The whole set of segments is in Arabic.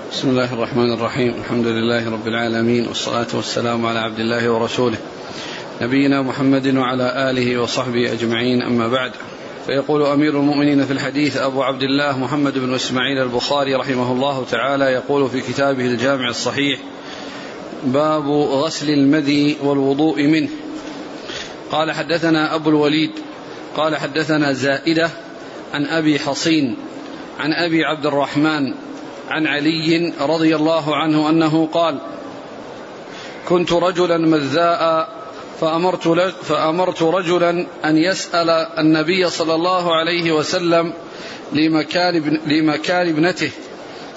بسم الله الرحمن الرحيم. الحمد لله رب العالمين والصلاة والسلام على عبد الله ورسوله. نبينا محمد وعلى آله وصحبه أجمعين أما بعد. فيقول أمير المؤمنين في الحديث أبو عبد الله محمد بن إسماعيل البخاري رحمه الله تعالى يقول في كتابه الجامع الصحيح باب غسل المذي والوضوء منه. قال حدثنا أبو الوليد قال حدثنا زائدة عن أبي حصين عن أبي عبد الرحمن عن علي رضي الله عنه أنه قال كنت رجلا مذاء فأمرت, فأمرت رجلا أن يسأل النبي صلى الله عليه وسلم لمكان, لمكان ابنته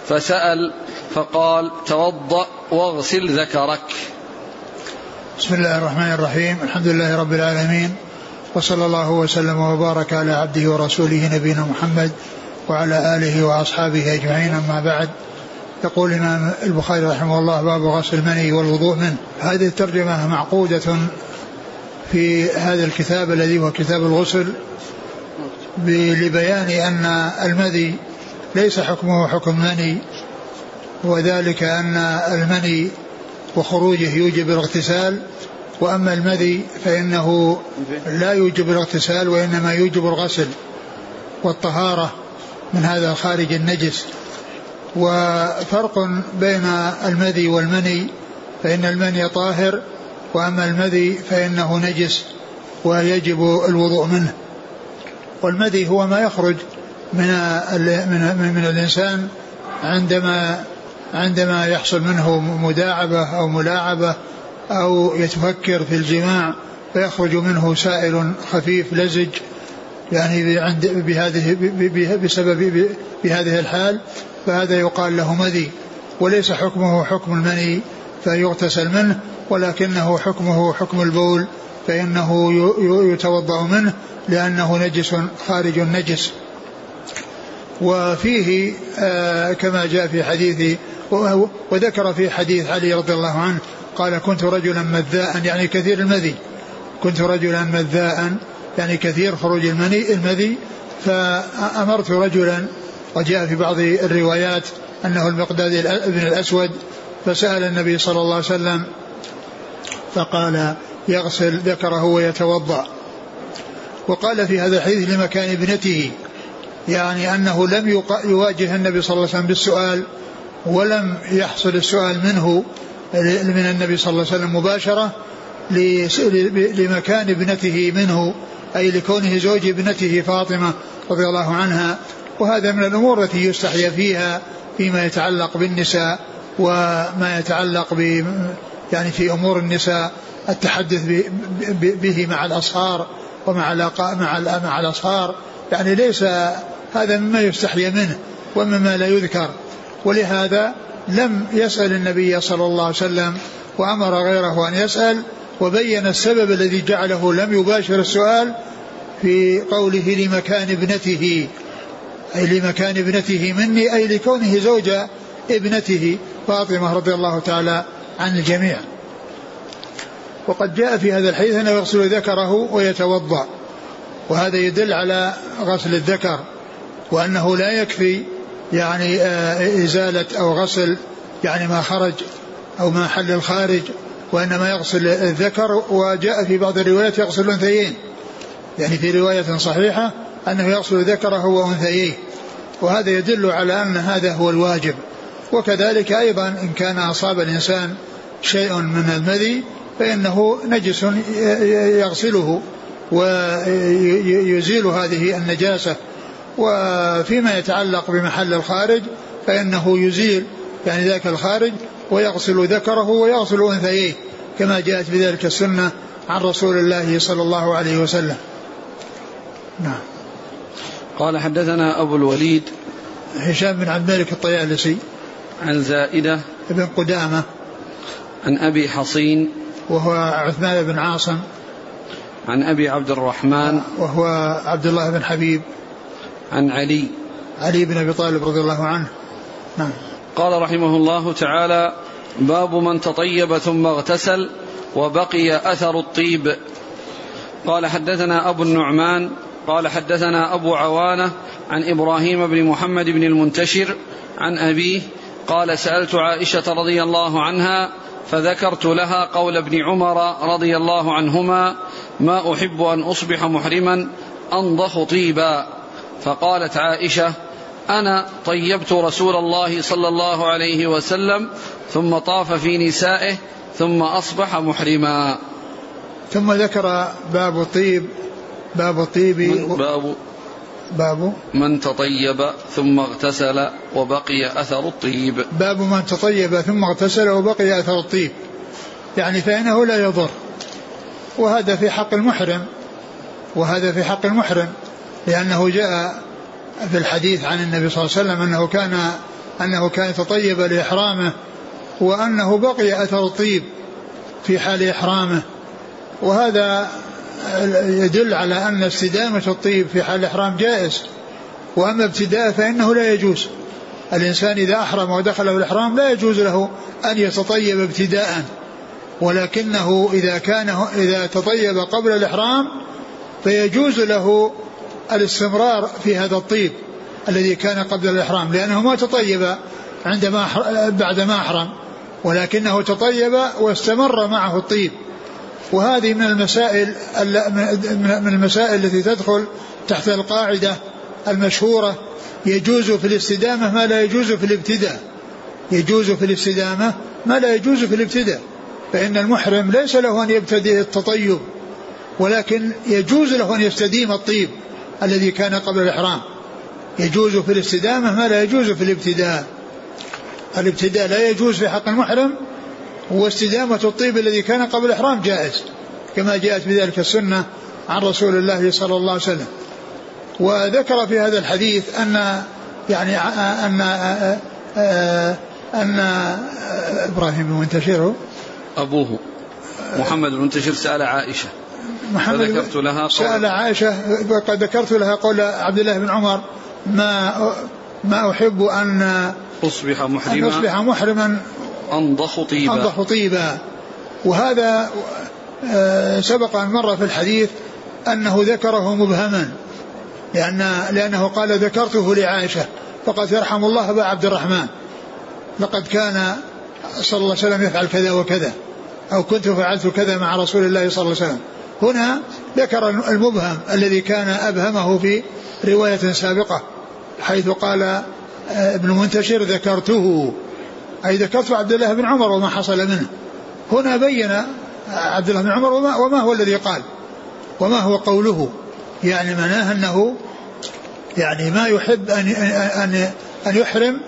فسأل فقال توضأ واغسل ذكرك. بسم الله الرحمن الرحيم الحمد لله رب العالمين وصلى الله وسلم وبارك على عبده ورسوله نبينا محمد وعلى آله وأصحابه أجمعين. أما بعد يقول الإمام البخاري رحمه الله باب غسل المني والوضوء منه. هذه الترجمة معقودة في هذا الكتاب الذي هو كتاب الغسل لبيان أن المذي ليس حكمه حكم المني وذلك أن المني وخروجه يوجب الاغتسال وأما المذي فإنه لا يوجب الاغتسال وإنما يوجب الغسل والطهارة. من هذا الخارج النجس. وفرق بين المذي والمني فإن المني طاهر وأما المذي فإنه نجس ويجب الوضوء منه. والمذي هو ما يخرج من من من الإنسان عندما عندما يحصل منه مداعبة أو ملاعبة أو يتفكر في الجماع فيخرج منه سائل خفيف لزج يعني بهذه بسبب بهذه الحال فهذا يقال له مذي وليس حكمه حكم المني فيغتسل منه ولكنه حكمه حكم البول فإنه يتوضأ منه لأنه نجس خارج النجس. وفيه آه كما جاء في حديث وذكر في حديث علي رضي الله عنه قال كنت رجلا مذاء يعني كثير المذي. كنت رجلا مذاء يعني كثير خروج المني المذي فأمرت رجلا وجاء في بعض الروايات أنه المقداد بن الأسود فسأل النبي صلى الله عليه وسلم فقال يغسل ذكره ويتوضأ. وقال في هذا الحديث لمكان ابنته يعني أنه لم يواجه النبي صلى الله عليه وسلم بالسؤال ولم يحصل السؤال منه من النبي صلى الله عليه وسلم مباشرة لمكان ابنته منه أي لكونه زوج ابنته فاطمة رضي الله عنها وهذا من الأمور التي يستحيا فيها فيما يتعلق بالنساء وما يتعلق ب يعني في أمور النساء التحدث به مع الأصهار ومع مع مع الأصهار يعني ليس هذا مما يستحيا منه ومما لا يذكر. ولهذا لم يسأل النبي صلى الله عليه وسلم وأمر غيره أن يسأل وبين السبب الذي جعله لم يباشر السؤال في قوله لمكان ابنته. أي لمكان ابنته مني أي لكونه زوج ابنته فاطمة رضي الله تعالى عن الجميع. وقد جاء في هذا الحديث أنه يغسل ذكره ويتوضأ. وهذا يدل على غسل الذكر وأنه لا يكفي يعني آه، إزالة أو غسل يعني ما خرج أو ما حل الخارج وإنما يغسل الذكر وجاء في بعض الروايات يغسل الأنثيين. يعني في رواية صحيحة أنه يغسل ذكره وأنثييه. وهذا يدل على أن هذا هو الواجب. وكذلك أيضا إن كان أصاب الإنسان شيء من المذي فإنه نجس يغسله ويزيل هذه النجاسة. وفيما يتعلق بمحل الخارج فإنه يزيل يعني ذاك الخارج ويغسل ذكره ويغسل أنثييه كما جاءت بذلك السنة عن رسول الله صلى الله عليه وسلم. نعم. قال حدثنا أبو الوليد هشام بن عبد الملك الطيالسي عن زائدة بن قدامة عن أبي حصين وهو عثمان بن عاصم عن أبي عبد الرحمن وهو عبد الله بن حبيب عن علي علي بن أبي طالب رضي الله عنه. نعم. قال رحمه الله تعالى باب من تطيب ثم اغتسل وبقي أثر الطيب. قال حدثنا أبو النعمان قال حدثنا أبو عوانة عن إبراهيم بن محمد بن المنتشر عن أبيه قال سألت عائشة رضي الله عنها فذكرت لها قول ابن عمر رضي الله عنهما ما أحب أن أصبح محرما أنضخ طيبا. فقالت عائشة أنا طيبت رسول الله صلى الله عليه وسلم ثم طاف في نسائه ثم أصبح محرما. ثم ذكر باب الطيب باب الطيب باب؟ باب؟ من تطيب ثم اغتسل وبقي أثر الطيب. باب من تطيب ثم اغتسل وبقي أثر الطيب. يعني فإنه لا يضر. وهذا في حق المحرم. وهذا في حق المحرم. لأنه جاء في الحديث عن النبي صلى الله عليه وسلم أنه كان أنه كان تطيب لإحرامه وأنه بقي أثر الطيب في حال إحرامه. وهذا يدل على أن استدامة الطيب في حال الإحرام جائز. وأما ابتداء فإنه لا يجوز. الإنسان إذا أحرم ودخله الإحرام لا يجوز له أن يتطيب ابتداء. ولكنه إذا كان إذا تطيب قبل الإحرام فيجوز له الاستمرار في هذا الطيب الذي كان قبل الإحرام لأنه ما تطيب عندما بعد ما أحرم ولكنه تطيب واستمر معه الطيب. وهذه من المسائل من المسائل التي تدخل تحت القاعدة المشهورة يجوز في الاستدامة ما لا يجوز في الابتداء. يجوز في الاستدامة ما لا يجوز في الابتداء فإن المحرم ليس له أن يبتدئ التطيب ولكن يجوز له أن يستديم الطيب. الذي كان قبل الإحرام. يجوز في الاستدامة ما لا يجوز في الابتداء. الابتداء لا يجوز في حق المحرم واستدامة الطيب الذي كان قبل الإحرام جائز كما جاءت بذلك السنة عن رسول الله صلى الله عليه وسلم. وذكر في هذا الحديث أن يعني أن أن إبراهيم المنتشر. أبوه محمد المنتشر سأل عائشة. محمد فذكرت لها سأل عائشة ذكرت لها قول عبد الله بن عمر ما ما أحب أن أصبح أن محرما. أصبح محرما. أنضخ طيبا. أنضح طيبا. وهذا آه، سبق أن مر في الحديث أنه ذكره مبهما لأن لأنه قال ذكرته لعائشة فقد يرحم الله أبا عبد الرحمن. لقد كان صلى الله عليه وسلم يفعل كذا وكذا أو كنت فعلت كذا مع رسول الله صلى الله عليه وسلم. هنا ذكر المبهم الذي كان أبهمه في رواية سابقة حيث قال آه، ابن منتشر ذكرته. أي ذكرت عبد الله بن عمر وما حصل منه. هنا بين عبد الله بن عمر وما, وما هو الذي قال وما هو قوله. يعني معناه أنه يعني ما يحب أن أن أن يحرم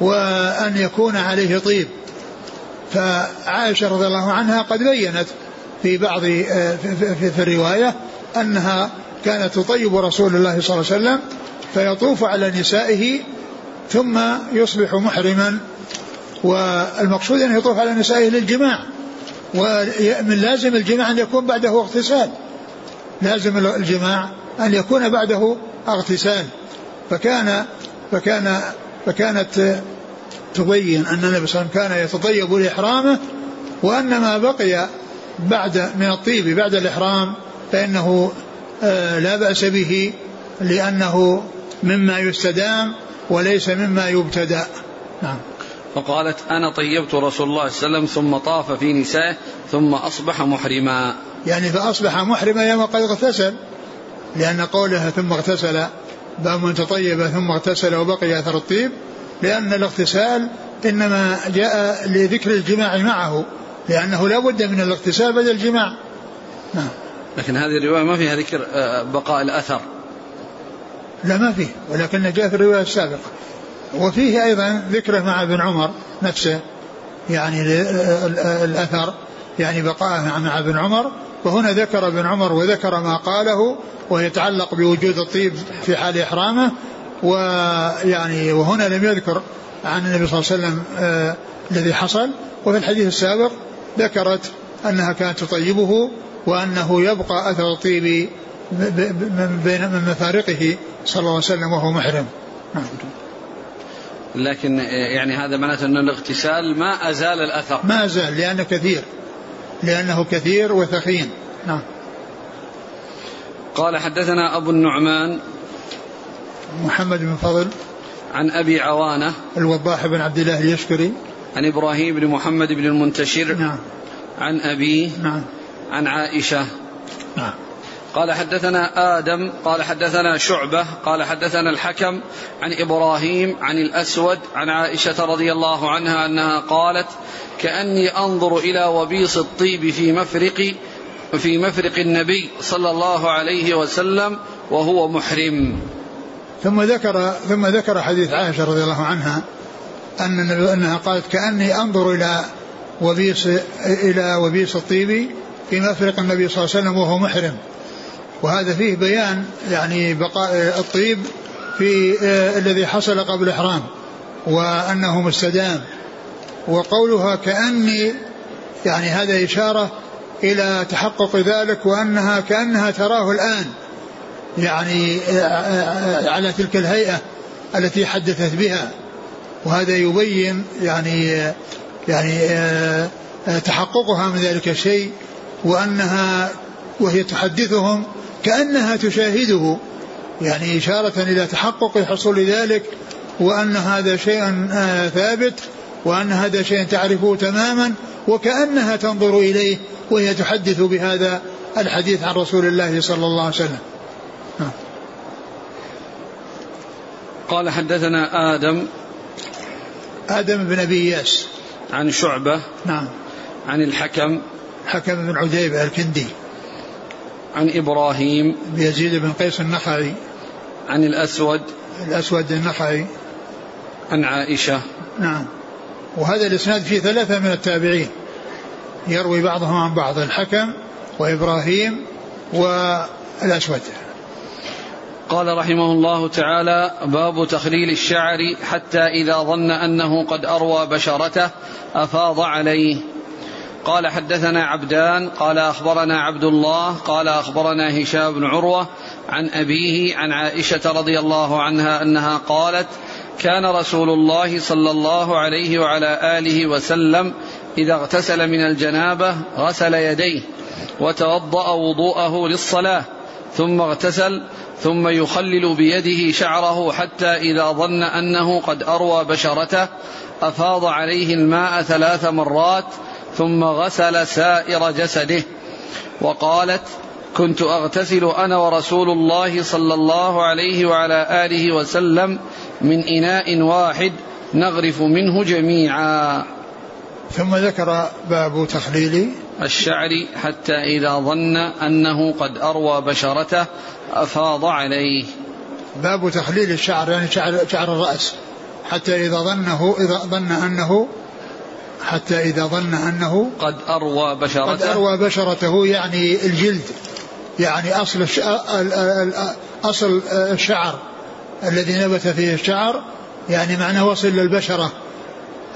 وأن يكون عليه طيب. فعائشة رضي الله عنها قد بينت في بعض في, في, في الرواية أنها كانت تطيب رسول الله صلى الله عليه وسلم فيطوف على نسائه ثم يصبح محرما. والمقصود أن يطوف على نسائه للجماع ومن لازم الجماع أن يكون بعده اغتسال. لازم الجماع أن يكون بعده اغتسال. فكان فكان فكانت تبين أن النبي صلى الله عليه وسلم كان يتطيب لإحرامه وأن ما بقي بعد من الطيب بعد الإحرام فإنه آه، لا بأس به لأنه مما يستدام وليس مما يبتدأ. نعم. فقالت أنا طيبت رسول الله صلى الله عليه وسلم ثم طاف في نسائه ثم أصبح محرما. يعني فأصبح محرما يوم قد اغتسل لأن قولها ثم اغتسل باب من تطيب ثم اغتسل وبقي أثر الطيب لأن الاغتسال إنما جاء لذكر الجماع معه. لأنه لا بد من الاغتسال بعد الجماع. نعم. لكن هذه الرواية ما فيها ذكر آه، بقاء الأثر. لا ما فيه. ولكن جاء في الرواية السابقة. وفيه أيضا ذكره مع ابن عمر نفسه يعني الأثر يعني بقاءه مع ابن عمر. وهنا ذكر ابن عمر وذكر ما قاله ويتعلق بوجود الطيب في حال إحرامه. ويعني وهنا لم يذكر عن النبي صلى الله عليه وسلم آه الذي حصل. وفي الحديث السابق ذكرت أنها كانت تطيبه وأنه يبقى أثر الطيب من بين من مفارقه صلى الله عليه وسلم وهو محرم. نعم. لكن يعني هذا معناته أن الاغتسال ما أزال الأثر. ما أزال لأنه كثير. لأنه كثير وثخين نعم. قال حدثنا أبو النعمان محمد بن فضل عن أبي عوانة الوضاح بن عبد الله اليشكري. عن إبراهيم بن محمد بن المنتشر نعم. عن أبيه نعم. عن عائشة. نعم. قال حدثنا آدم قال حدثنا شعبة قال حدثنا الحكم عن إبراهيم عن الأسود عن عائشة رضي الله عنها أنها قالت كأني أنظر إلى وبيص الطيب في مفرق في مفرق النبي صلى الله عليه وسلم وهو محرم. ثم ذكر ثم ذكر حديث عائشة رضي الله عنها أن أنها قالت كأني أنظر إلى وبيص إلى وبيص الطيب في مفرق النبي صلى الله عليه وسلم وهو محرم. وهذا فيه بيان يعني بقاء الطيب في آه الذي حصل قبل الإحرام وأنه مستدام. وقولها كأني يعني هذا إشارة إلى تحقق ذلك وأنها كأنها تراه الآن. يعني آه، آه، على تلك الهيئة التي حدثت بها. وهذا يبين يعني يعني آه، تحققها من ذلك الشيء وأنها وهي تحدثهم كأنها تشاهده يعني إشارة إلى تحقق حصول ذلك وأن هذا شيء ثابت وأن هذا شيء تعرفه تماما وكأنها تنظر إليه وهي تحدث بهذا الحديث عن رسول الله صلى الله عليه وسلم نعم. قال حدثنا آدم آدم بن أبي إياس. عن شعبة. نعم. عن الحكم. حكم بن عجيبة الكندي. عن إبراهيم. بيزيد بن قيس النخعي عن الأسود. الأسود النخعي عن عائشة. نعم. وهذا الإسناد فيه ثلاثة من التابعين. يروي بعضهم عن بعض. الحكم وإبراهيم والأسود. قال رحمه الله تعالى باب تخليل الشعر حتى إذا ظن أنه قد أروى بشرته أفاض عليه. قال حدثنا عبدان قال أخبرنا عبد الله قال أخبرنا هشام بن عروة عن أبيه عن عائشة رضي الله عنها أنها قالت كان رسول الله صلى الله عليه وعلى آله وسلم إذا اغتسل من الجنابة غسل يديه وتوضأ وضوءه للصلاة. ثم اغتسل ثم يخلل بيده شعره حتى إذا ظن أنه قد أروى بشرته أفاض عليه الماء ثلاث مرات ثم غسل سائر جسده. وقالت كنت أغتسل أنا ورسول الله صلى الله عليه وعلى آله وسلم من إناء واحد نغرف منه جميعا. ثم ذكر باب تخليل الشعر حتى إذا ظن أنه قد أروى بشرته أفاض عليه. باب تخليل الشعر يعني شعر, شعر الرأس. حتى إذا ظنه إذا ظن أنه حتى إذا ظن أنه قد أروى بشرته. قد أروى بشرته يعني الجلد يعني أصل أصل الشعر الذي نبت فيه الشعر يعني معناه وصل للبشرة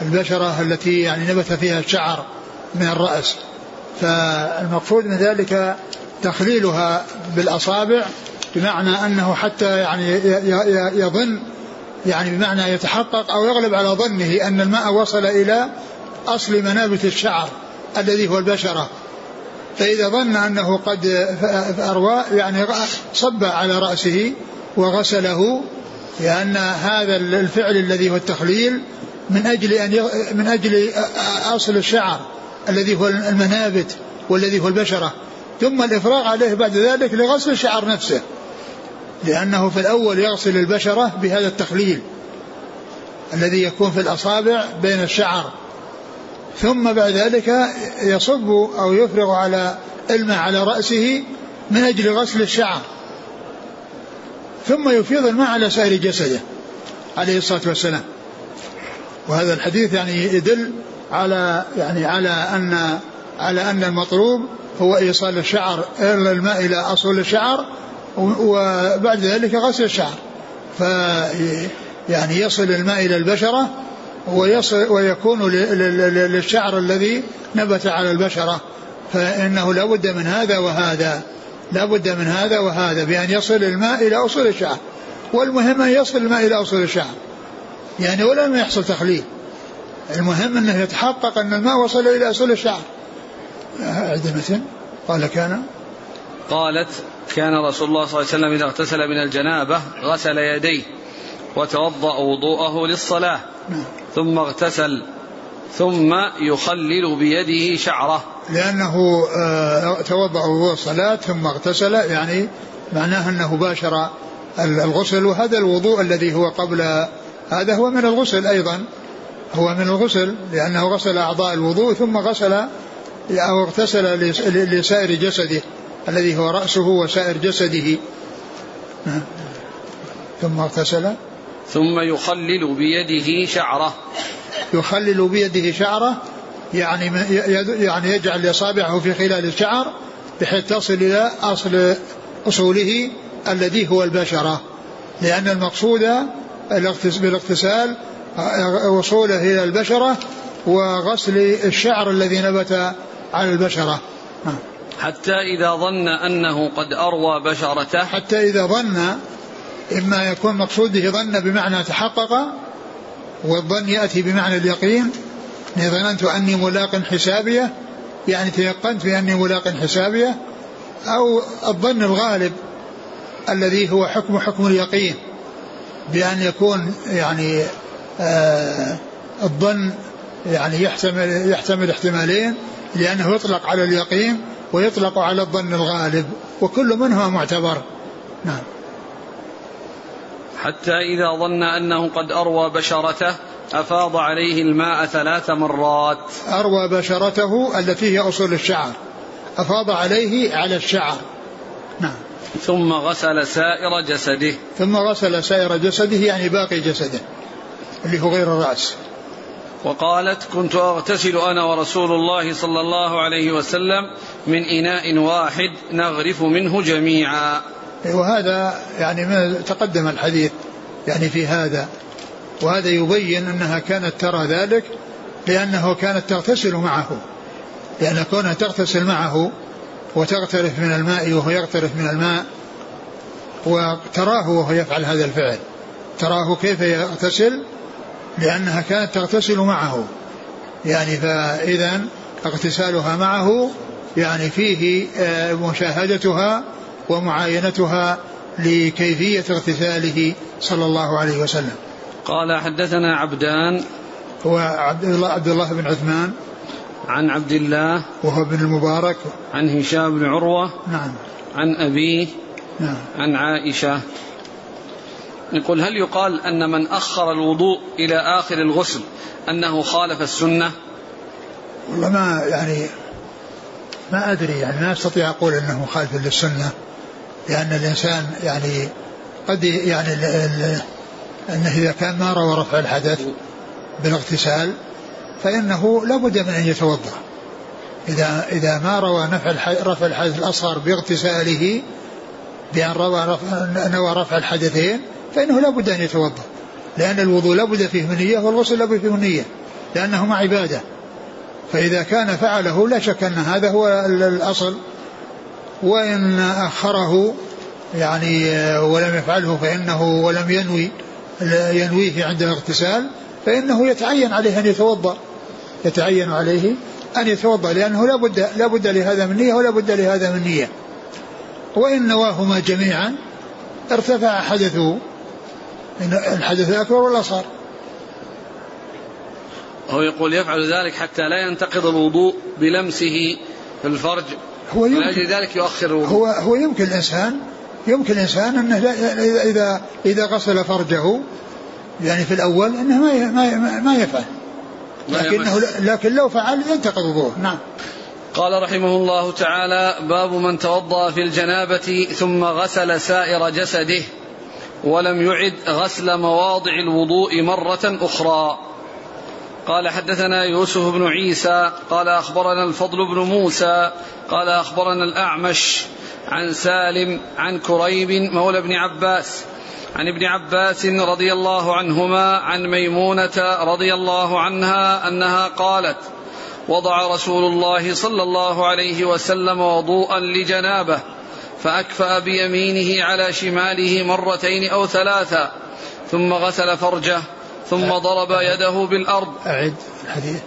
البشرة التي يعني نبت فيها الشعر من الرأس. فالمقصود من ذلك تخليلها بالأصابع بمعنى أنه حتى يعني يظن يعني بمعنى يتحقق أو يغلب على ظنه أن الماء وصل إلى أصل منابت الشعر الذي هو البشرة. فإذا ظن أنه قد أروى يعني صب على رأسه وغسله لأن هذا الفعل الذي هو التخليل من أجل أن من أجل أصل الشعر الذي هو المنابت والذي هو البشرة. ثم الإفراغ عليه بعد ذلك لغسل الشعر نفسه. لأنه في الأول يغسل البشرة بهذا التخليل الذي يكون في الأصابع بين الشعر. ثم بعد ذلك يصب أو يفرغ على الماء على رأسه من أجل غسل الشعر. ثم يفيض الماء على سائر جسده عليه الصلاة والسلام. وهذا الحديث يعني يدل على يعني على أن على أن المطلوب هو إيصال الشعر الماء إلى أصل الشعر وبعد ذلك غسل الشعر. ف يعني يصل الماء إلى البشرة ويصل ويكون للشعر الذي نبت على البشرة. فإنه لا بد من هذا وهذا. لا بد من هذا وهذا بأن يصل الماء إلى أصول الشعر. والمهم أن يصل الماء إلى أصول الشعر. يعني ولا ما يحصل تخليل. المهم أنه يتحقق أن الماء وصل إلى أصول الشعر. عند قال كان. قالت كان رسول الله صلى الله عليه وسلم إذا اغتسل من الجنابة غسل يديه وتوضأ وضوءه للصلاة. نعم. ثم اغتسل. ثم يخلل بيده شعره. لأنه آه، توضأ وضوء الصلاة ثم اغتسل. يعني معناه أنه باشر الغسل وهذا الوضوء الذي هو قبل هذا هو من الغسل أيضا. هو من الغسل لأنه غسل أعضاء الوضوء ثم غسل أو اغتسل لسائر جسده الذي هو رأسه وسائر جسده. ثم اغتسل. ثم يخلل بيده شعره. يخلل بيده شعره يعني يعني يجعل إصابعه في خلال الشعر بحيث تصل إلى أصل أصوله الذي هو البشرة. لأن المقصود بالاغتسال وصوله إلى البشرة وغسل الشعر الذي نبت على البشرة. نعم. حتى إذا ظن أنه قد أروى بشرته. حتى إذا ظن إما يكون مقصوده ظن بمعنى تحقق والظن يأتي بمعنى اليقين. ظننت أني ملاق حسابية يعني تيقنت بأني ملاق حسابية أو الظن الغالب الذي هو حكم حكم اليقين. بأن يكون يعني آه الظن يعني يحتمل يحتمل احتمالين لأنه يطلق على اليقين ويطلق على الظن الغالب وكل منهما معتبر. نعم. حتى إذا ظن أنه قد أروى بشرته أفاض عليه الماء ثلاث مرات. أروى بشرته التي هي أصول الشعر. أفاض عليه على الشعر. نعم. ثم غسل سائر جسده. ثم غسل سائر جسده يعني باقي جسده اللي هو غير الرأس. وقالت كنت أغتسل أنا ورسول الله صلى الله عليه وسلم من إناء واحد نغرف منه جميعا. وهذا يعني ما تقدم الحديث يعني في هذا. وهذا يبين أنها كانت ترى ذلك لأنه كانت تغتسل معه. لأن كونها تغتسل معه وتغترف من الماء وهو يغترف من الماء وتراه وهو يفعل هذا الفعل. تراه كيف يغتسل؟ لأنها كانت تغتسل معه. يعني فإذا اغتسالها معه يعني فيه آه، مشاهدتها ومعاينتها لكيفية اغتساله صلى الله عليه وسلم. قال حدثنا عبدان هو عبد الله عبد الله بن عثمان عن عبد الله وهو بن المبارك. عن هشام بن عروة نعم. عن أبيه نعم. عن عائشة. يقول هل يقال أن من أخر الوضوء إلى آخر الغسل أنه خالف السنة؟ والله ما يعني ما أدري يعني ما أستطيع أقول أنه مخالف للسنة لأن الإنسان يعني قد يعني ال ال أنه إذا كان ما روى رفع الحدث بالاغتسال فإنه لابد من أن يتوضأ. إذا إذا ما روى نفع رفع الحدث الأصغر باغتساله بأن روى رفع نوى رفع الحدثين فإنه لابد أن يتوضأ. لأن الوضوء لابد فيه من نية والغسل لابد فيه من نية لأنهما عبادة. فإذا كان فعله لا شك أن هذا هو الأصل. وإن أخره يعني ولم يفعله فإنه ولم ينوي ينويه عند الاغتسال فإنه يتعين عليه أن يتوضأ. يتعين عليه أن يتوضأ لأنه لا بد لا بد لهذا من نية ولا بد لهذا من نية. وإن نواهما جميعا ارتفع حدثه الحدث الأكبر والأصغر. هو يقول يفعل ذلك حتى لا ينتقض الوضوء بلمسه في الفرج. هو يمكن ذلك يؤخر الوضوء. هو هو يمكن الإنسان يمكن الإنسان أنه إذا إذا غسل فرجه يعني في الأول أنه ما ما ما يفعل. لكنه لكن لو فعل ينتقض وضوءه نعم. قال رحمه الله تعالى باب من توضأ في الجنابة ثم غسل سائر جسده ولم يعد غسل مواضع الوضوء مرة أخرى. قال حدثنا يوسف بن عيسى قال أخبرنا الفضل بن موسى قال أخبرنا الأعمش عن سالم عن كريب مولى ابن عباس عن ابن عباس رضي الله عنهما عن ميمونة رضي الله عنها أنها قالت وضع رسول الله صلى الله عليه وسلم وضوءا لجنابة فأكفأ بيمينه على شماله مرتين أو ثلاثا ثم غسل فرجه ثم ضرب يده بالأرض. أعد الحديث.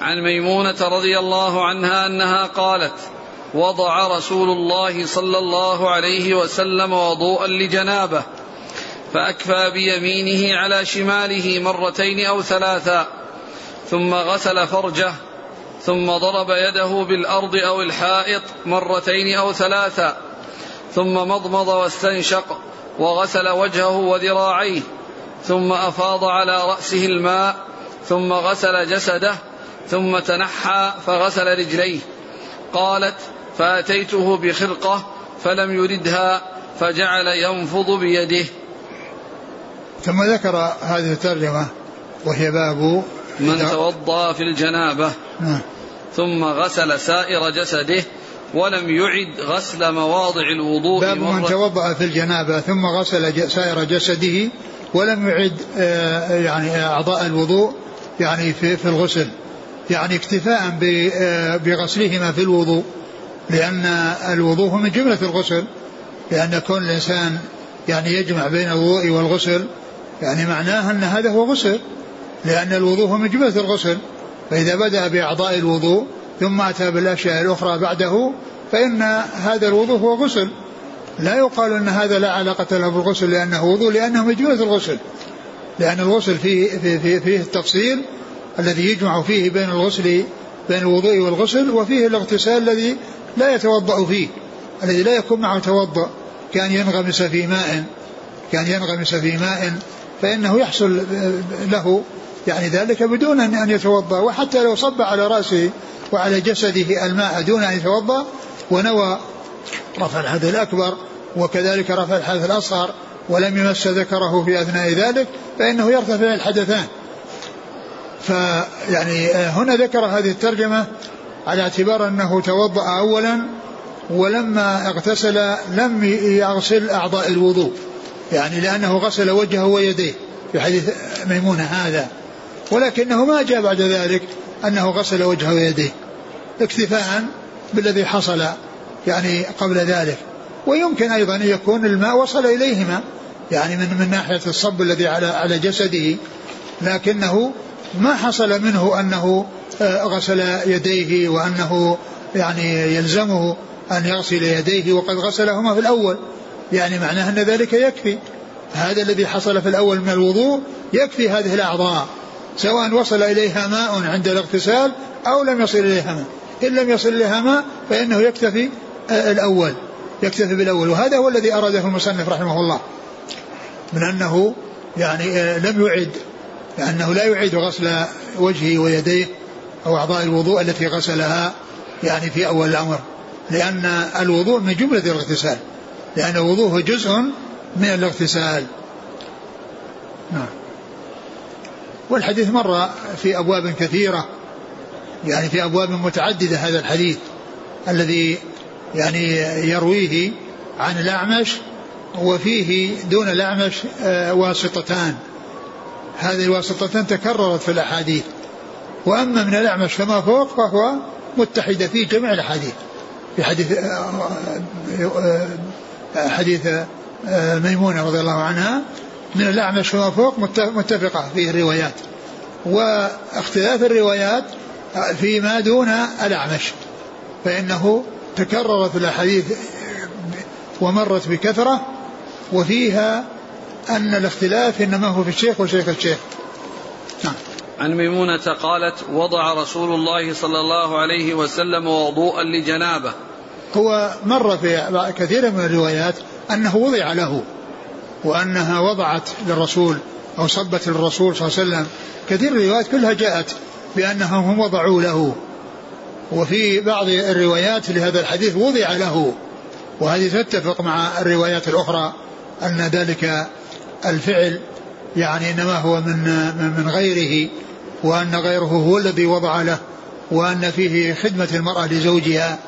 عن ميمونة رضي الله عنها أنها قالت وضع رسول الله صلى الله عليه وسلم وضوءا لجنابه فأكفى بيمينه على شماله مرتين أو ثلاثا ثم غسل فرجه ثم ضرب يده بالأرض أو الحائط مرتين أو ثلاثا ثم مضمض واستنشق وغسل وجهه وذراعيه ثم أفاض على رأسه الماء ثم غسل جسده ثم تنحى فغسل رجليه قالت فأتيته بخرقة فلم يردها فجعل ينفض بيده. ثم ذكر هذه الترجمة وهي باب من توضأ في الجنابة. نعم. ثم غسل سائر جسده ولم يعد غسل مواضع الوضوء باب من توضأ في الجنابة ثم غسل سائر جسده ولم يعد آه، يعني أعضاء الوضوء يعني في, في الغسل. يعني اكتفاء آه، بغسلهما في الوضوء. لأن الوضوء من جملة الغسل لأن كون الإنسان يعني يجمع بين الوضوء والغسل يعني معناه أن هذا هو غسل لأن الوضوء من جملة الغسل. فإذا بدأ بأعضاء الوضوء ثم أتى بالأشياء الأخرى بعده فإن هذا الوضوء هو غسل. لا يقال أن هذا لا علاقة له بالغسل لأنه وضوء لأنه من جملة الغسل. لأن الغسل فيه, فيه, فيه, فيه التفصيل الذي يجمع فيه بين الغسل بين الوضوء والغسل وفيه الاغتسال الذي لا يتوضأ فيه الذي لا يكون معه توضأ كان ينغمس في ماء كان ينغمس في ماء فإنه يحصل له يعني ذلك بدون أن يتوضأ وحتى لو صب على رأسه وعلى جسده الماء دون أن يتوضأ ونوى رفع الحدث الأكبر وكذلك رفع الحدث الأصغر ولم يمس ذكره في أثناء ذلك فإنه يرتفع الحدثان. فيعني هنا ذكر هذه الترجمة على اعتبار أنه توضأ أولا ولما اغتسل لم يغسل أعضاء الوضوء يعني لأنه غسل وجهه ويديه في حديث ميمونة هذا. ولكنه ما جاء بعد ذلك أنه غسل وجهه ويديه اكتفاء بالذي حصل يعني قبل ذلك. ويمكن أيضا أن يكون الماء وصل إليهما يعني من من ناحية الصب الذي على على جسده لكنه ما حصل منه أنه آه، غسل يديه وأنه يعني يلزمه أن يغسل يديه وقد غسلهما في الأول. يعني معناه أن ذلك يكفي. هذا الذي حصل في الأول من الوضوء يكفي هذه الأعضاء سواء وصل إليها ماء عند الاغتسال أو لم يصل إليها ماء. إن لم يصل إليها ماء فإنه يكتفي آه، الأول يكتفي بالأول. وهذا هو الذي أراده المصنف رحمه الله من أنه يعني آه، لم يعد لأنه لا يعيد غسل وجهه ويديه أو أعضاء الوضوء التي غسلها يعني في أول الأمر لأن الوضوء من جملة الاغتسال لأن الوضوء جزء من الاغتسال. نعم. والحديث مر في أبواب كثيرة يعني في أبواب متعددة هذا الحديث الذي يعني يرويه عن الأعمش وفيه دون الأعمش آه، واسطتان. هذه الواسطتان تكررت في الأحاديث. وأما من الأعمش فما فوق فهو متحد في جميع الأحاديث. في حديث حديث ميمونة رضي الله عنها من الأعمش فما فوق متفقة فيه الروايات. واختلاف الروايات فيما دون الأعمش. فإنه تكررت الأحاديث ومرت بكثرة وفيها أن الاختلاف إنما هو في الشيخ وشيخ الشيخ. نعم. عن ميمونة قالت وضع رسول الله صلى الله عليه وسلم وضوءا لجنابة. هو مر في كثير من الروايات أنه وضع له وأنها وضعت للرسول أو صبت للرسول صلى الله عليه وسلم. كثير الروايات كلها جاءت بأنهم هم وضعوا له. وفي بعض الروايات لهذا الحديث وضع له. وهذه تتفق مع الروايات الأخرى أن ذلك الفعل يعني إنما هو من من غيره وأن غيره هو الذي وضع له وأن فيه خدمة المرأة لزوجها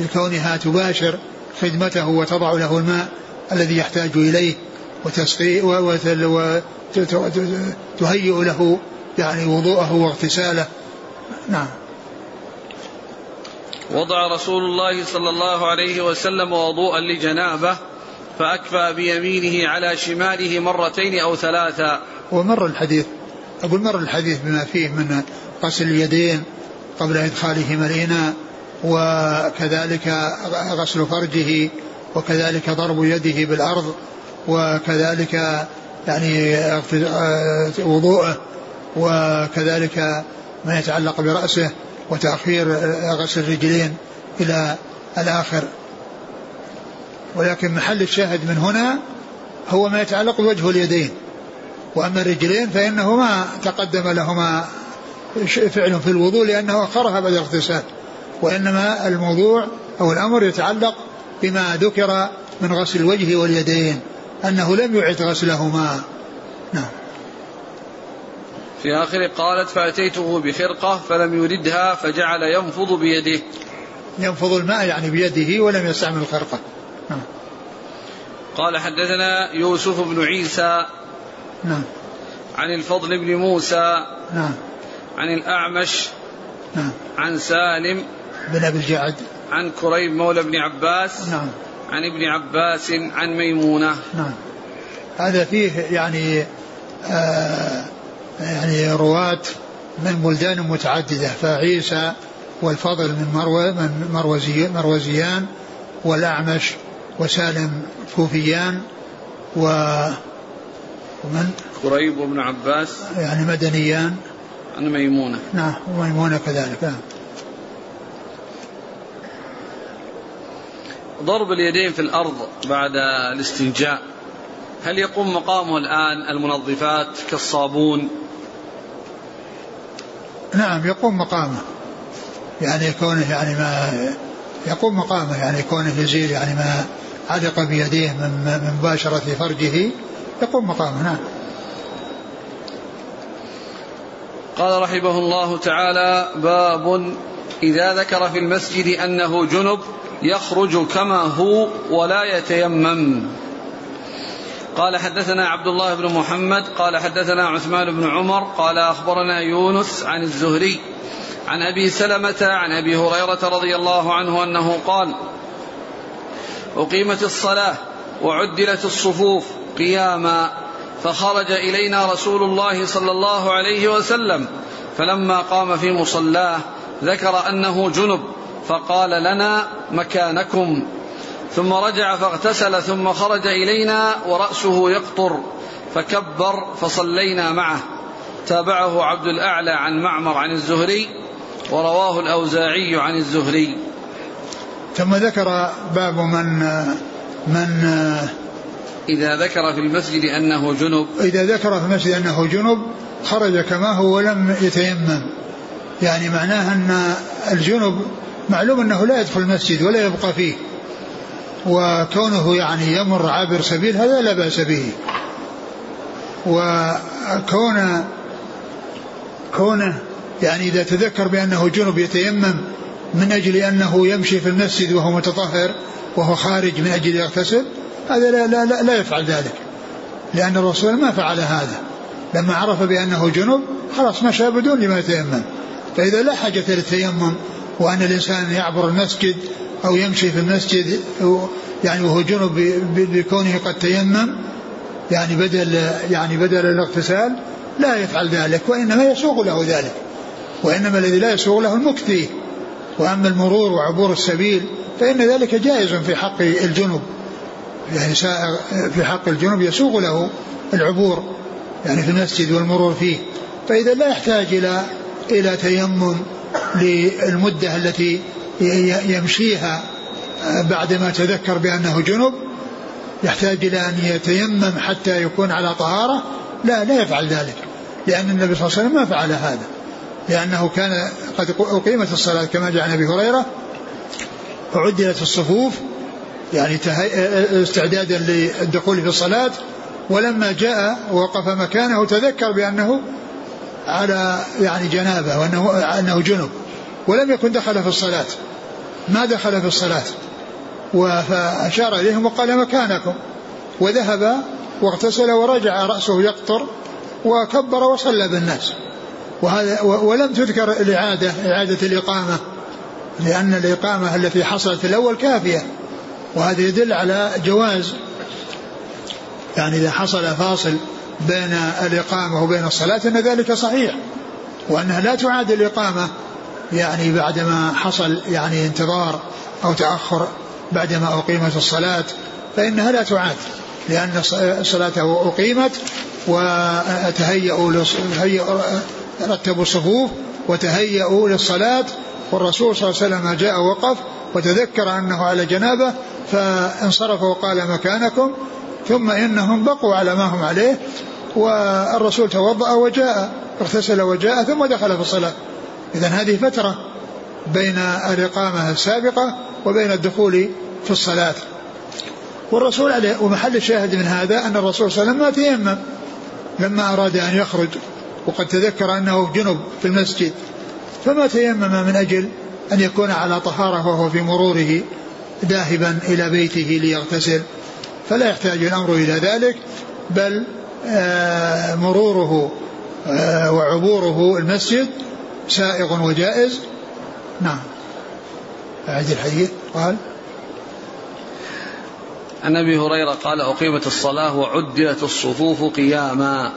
لكونها تباشر خدمته وتضع له الماء الذي يحتاج وتسقي وتهيئ له يعني وضوءه واغتساله. نعم. وضع رسول الله صلى الله عليه وسلم وضوءا لجنابة فأكفى بيمينه على شماله مرتين أو ثلاثا ومر الحديث. أقول مر الحديث بما فيه من غسل اليدين قبل إدخالهما الإناء وكذلك غسل فرجه وكذلك ضرب يده بالأرض وكذلك يعني وضوءه وكذلك ما يتعلق برأسه وتأخير غسل الرجلين إلى الآخر. ولكن محل الشاهد من هنا هو ما يتعلق بوجه اليدين. وأما الرجلين فإنه ما تقدم لهما فعل في الوضوء لأنه أخرها بعد الاغتسال. وإنما الموضوع أو الأمر يتعلق بما ذكر من غسل الوجه واليدين أنه لم يعد غسلهما. نعم. في آخر قالت فأتيته بخرقة فلم يردها فجعل ينفض بيده. ينفض الماء يعني بيده ولم يستعمل الخرقة. نعم. قال حدثنا يوسف بن عيسى نعم. عن الفضل بن موسى نعم. عن الأعمش نعم. عن سالم بن أبي الجعد. عن كريم مولى بن عباس نعم. عن ابن عباس عن ميمونة. نعم. هذا فيه يعني آه يعني رواة من بلدان متعددة فعيسى والفضل من من مروزي مروزيان والأعمش وسالم كوفيان و ومن؟ كريب وابن عباس. يعني مدنيان. عن ميمونة. نعم وميمونة كذلك نعم. ضرب اليدين في الأرض بعد الاستنجاء. هل يقوم مقامه الآن المنظفات كالصابون؟ نعم يقوم مقامه. يعني كونه يعني ما يقوم مقامه يعني كونه يزيل يعني ما علق بيديه من مباشرة فرجه يقوم مقامه نعم قال رحمه الله تعالى باب إذا ذكر في المسجد أنه جنب يخرج كما هو ولا يتيمم. قال حدثنا عبد الله بن محمد قال حدثنا عثمان بن عمر قال أخبرنا يونس عن الزهري عن أبي سلمة عن أبي هريرة رضي الله عنه أنه قال أقيمت الصلاة وعدلت الصفوف قياما فخرج إلينا رسول الله صلى الله عليه وسلم فلما قام في مصلاه ذكر أنه جنب فقال لنا مكانكم. ثم رجع فاغتسل ثم خرج إلينا ورأسه يقطر فكبر فصلينا معه. تابعه عبد الأعلى عن معمر عن الزهري ورواه الأوزاعي عن الزهري. ثم ذكر باب من من إذا ذكر في المسجد أنه جنب. إذا ذكر في المسجد أنه جنب خرج كما هو ولم يتيمم. يعني معناه أن الجنب معلوم أنه لا يدخل المسجد ولا يبقى فيه. وكونه يعني يمر عابر سبيل هذا لا بأس به. وكون كونه يعني إذا تذكر بأنه جنب يتيمم من أجل أنه يمشي في المسجد وهو متطهر وهو خارج من أجل يغتسل هذا لا, لا, لا, لا يفعل ذلك. لأن الرسول ما فعل هذا. لما عرف بأنه جنب خلاص مشى بدون لما يتيمم. فإذا لا حاجة للتيمم وأن الإنسان يعبر المسجد أو يمشي في المسجد يعني وهو جنب بكونه قد تيمم يعني بدل يعني بدل الاغتسال لا يفعل ذلك وإنما يسوغ له ذلك. وإنما الذي لا يسوغ له المكثي وأما المرور وعبور السبيل فإن ذلك جائز في حق الجنب يعني في حق الجنب يسوغ له العبور يعني في المسجد والمرور فيه. فإذا لا يحتاج إلى إلى تيمم للمدة التي يمشيها بعدما تذكر بأنه جنب يحتاج إلى أن يتيمم حتى يكون على طهارة لا لا يفعل ذلك لأن النبي صلى الله عليه وسلم ما فعل هذا. لأنه كان قد أقيمت الصلاة كما جاء عن أبي هريرة وعدلت الصفوف يعني استعدادا للدخول في الصلاة ولما جاء وقف مكانه تذكر بأنه على يعني جنابة وأنه أنه جنب ولم يكن دخل في الصلاة. ما دخل في الصلاة. فأشار إليهم وقال مكانكم. وذهب واغتسل ورجع رأسه يقطر وكبر وصلى بالناس. وهذا ولم تذكر الإعادة إعادة الإقامة لأن الإقامة التي حصلت في الأول كافية وهذا يدل على جواز. يعني إذا حصل فاصل بين الإقامة وبين الصلاة أن ذلك صحيح وأنها لا تعاد الإقامة يعني بعدما حصل يعني انتظار أو تأخر بعدما أقيمت الصلاة فإنها لا تعاد لأن صلاته أقيمت وتهيأوا رتبوا الصفوف وتهيأوا للصلاة والرسول صلى الله عليه وسلم جاء وقف وتذكر أنه على جنابة فانصرف وقال مكانكم ثم إنهم بقوا على ما هم عليه والرسول توضأ وجاء اغتسل وجاء ثم دخل في الصلاة. إذا هذه فترة بين الإقامة السابقة وبين الدخول في الصلاة. والرسول عليه ومحل الشاهد من هذا أن الرسول صلى الله عليه وسلم ما تيمم لما أراد أن يخرج وقد تذكر أنه جنب في المسجد فما تيمم من أجل أن يكون على طهارة وهو في مروره ذاهبا إلى بيته ليغتسل. فلا يحتاج الأمر إلى ذلك بل آه، مروره آه، وعبوره المسجد سائغ وجائز. نعم. أعد الحديث. قال عن أبي هريرة قال أقيمت الصلاة وعدلت الصفوف قياما.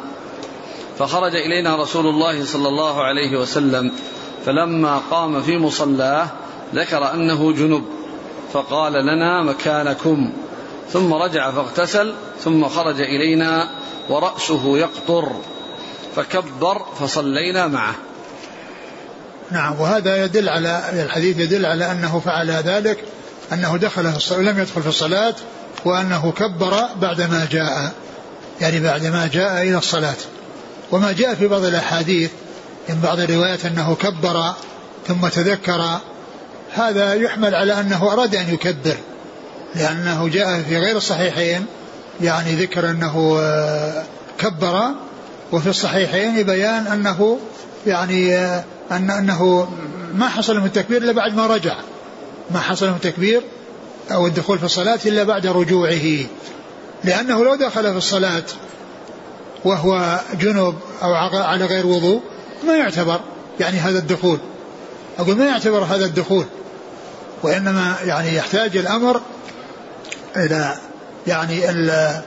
فخرج إلينا رسول الله صلى الله عليه وسلم فلما قام في مصلاه ذكر أنه جنب فقال لنا مكانكم. ثم رجع فاغتسل ثم خرج إلينا ورأسه يقطر فكبر فصلينا معه. نعم وهذا يدل على الحديث يدل على أنه فعل ذلك أنه دخل في الصلاة لم يدخل في الصلاة وأنه كبر بعدما جاء يعني بعدما جاء إلى الصلاة. وما جاء في بعض الأحاديث من بعض الروايات أنه كبر ثم تذكر هذا يحمل على أنه أراد أن يكبر لأنه جاء في غير الصحيحين يعني ذكر أنه آه، كبر وفي الصحيحين بيان أنه يعني آه، أن أنه ما حصل من التكبير إلا بعد ما رجع ما حصل من التكبير أو الدخول في الصلاة إلا بعد رجوعه لأنه لو دخل في الصلاة وهو جنب أو على غير وضوء ما يعتبر يعني هذا الدخول. أقول ما يعتبر هذا الدخول وإنما يعني يحتاج الأمر إلى يعني ال آه،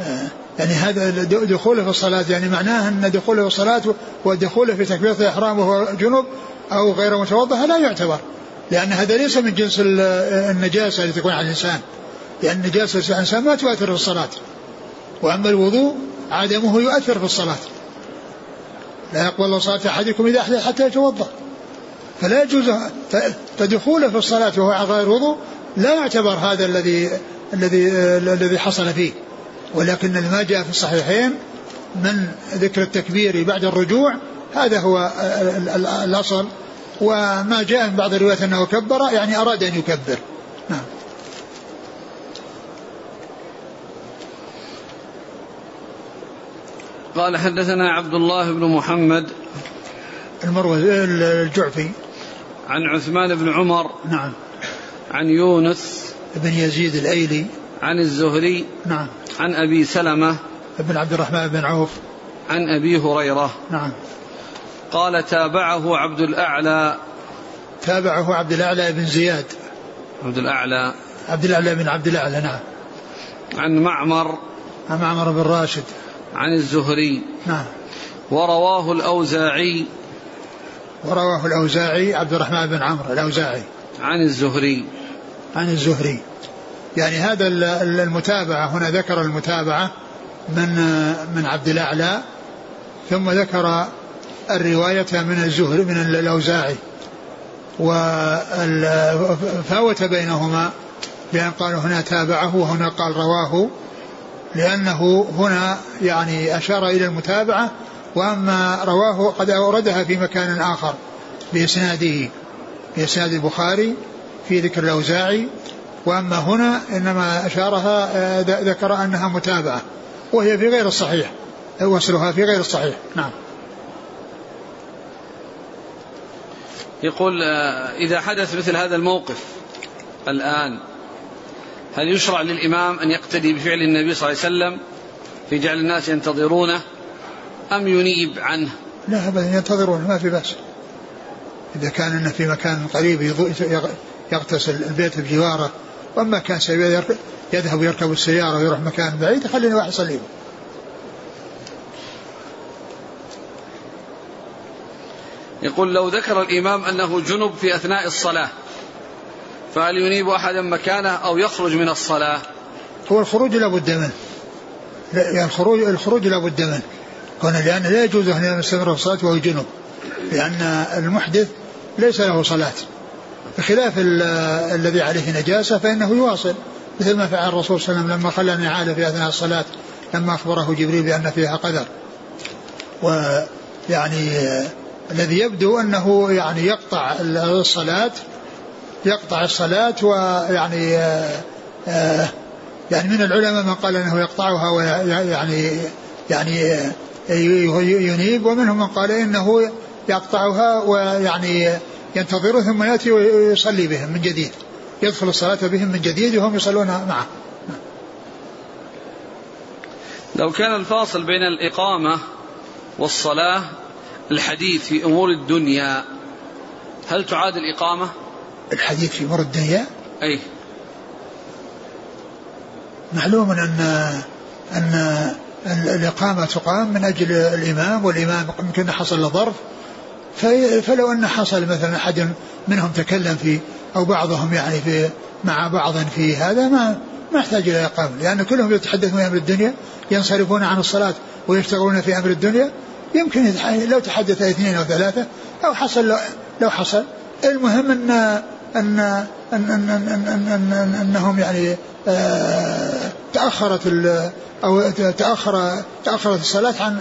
آه، يعني هذا دخوله في الصلاة. يعني معناه أن دخوله في الصلاة ودخوله في تكبيرة الإحرام وهو جنوب أو غير متوضأ لا يعتبر لأن هذا ليس من جنس النجاسة التي تكون على الإنسان. لأن نجاسة الإنسان ما تؤثر في الصلاة. وأما الوضوء عدمه يؤثر في الصلاة. لا يقبل صلاة أحدكم إذا أحدث حتى يتوضأ. فلا يجوز فدخوله في الصلاة وهو على غير وضوء لا يعتبر هذا الذي الذي الذي حصل فيه. ولكن ما جاء في الصحيحين من ذكر التكبير بعد الرجوع هذا هو الأصل. وما جاء من بعض الروايات أنه كبر يعني أراد أن يكبر. نعم. قال حدثنا عبد الله بن محمد المروزي الجعفي. عن عثمان بن عمر نعم. عن يونس بن يزيد الأيلي. عن الزهري نعم. عن أبي سلمة بن عبد الرحمن بن عوف. عن أبي هريرة نعم. قال تابعه عبد الأعلى تابعه عبد الأعلى بن زياد. عبد الأعلى. عبد الأعلى بن عبد الأعلى نعم. عن معمر عن معمر بن راشد. عن الزهري. نعم. ورواه الأوزاعي. ورواه الأوزاعي عبد الرحمن بن عمرو الأوزاعي. عن الزهري. عن الزهري. يعني هذا المتابعة هنا ذكر المتابعة من من عبد الأعلى ثم ذكر الرواية من الزهري من الأوزاعي. وفاوت بينهما بأن قال هنا تابعه وهنا قال رواه. لأنه هنا يعني أشار إلى المتابعة وأما رواه قد أوردها في مكان آخر بإسناده بإسناد البخاري في ذكر الأوزاعي وأما هنا إنما أشارها آه، ذكر أنها متابعة وهي في غير الصحيح وصلها في غير الصحيح نعم. يقول آه، إذا حدث مثل هذا الموقف الآن هل يشرع للإمام أن يقتدي بفعل النبي صلى الله عليه وسلم في جعل الناس ينتظرونه أم ينيب عنه؟ لا أبدا ينتظرون ما في بأس. إذا كان إنه في مكان قريب يغتسل البيت بجواره وأما كان يذهب ويركب السيارة ويروح مكان بعيد خليني واحد يصلي يقول لو ذكر الإمام أنه جنب في أثناء الصلاة. فهل ينيب أحدا مكانه أو يخرج من الصلاة؟ هو الخروج لا بد منه. يعني الخروج الخروج لا بد منه. لأن لا يجوز أن يستمر في الصلاة وهو جنوب لأن المحدث ليس له صلاة. بخلاف الذي عليه نجاسة فإنه يواصل. مثل ما فعل الرسول صلى الله عليه وسلم لما خلى النعال في أثناء الصلاة لما أخبره جبريل بأن فيها قدر. ويعني الذي يبدو أنه يعني يقطع الصلاة يقطع الصلاة ويعني يعني من العلماء من قال إنه يقطعها ويعني يعني ينيب ومنهم من قال إنه يقطعها ويعني ينتظره ثم يأتي ويصلي بهم من جديد يدخل الصلاة بهم من جديد وهم يصلون معه لو كان الفاصل بين الإقامة والصلاة الحديث في أمور الدنيا هل تعاد الإقامة؟ الحديث في أمور الدنيا؟ أي. معلوم أن أن الإقامة تقام من أجل الإمام والإمام يمكن حصل له ظرف فلو أن حصل مثلا أحد منهم تكلم في أو بعضهم يعني في مع بعض في هذا ما ما يحتاج إلى إقامة. لأن كلهم يتحدثون في أمر الدنيا ينصرفون عن الصلاة ويشتغلون في أمر الدنيا. يمكن لو تحدث اثنين أو ثلاثة أو حصل لو حصل. المهم أن أن أن أن أن أن أن أنهم يعني آه، تأخرت أو تأخر تأخرت الصلاة عن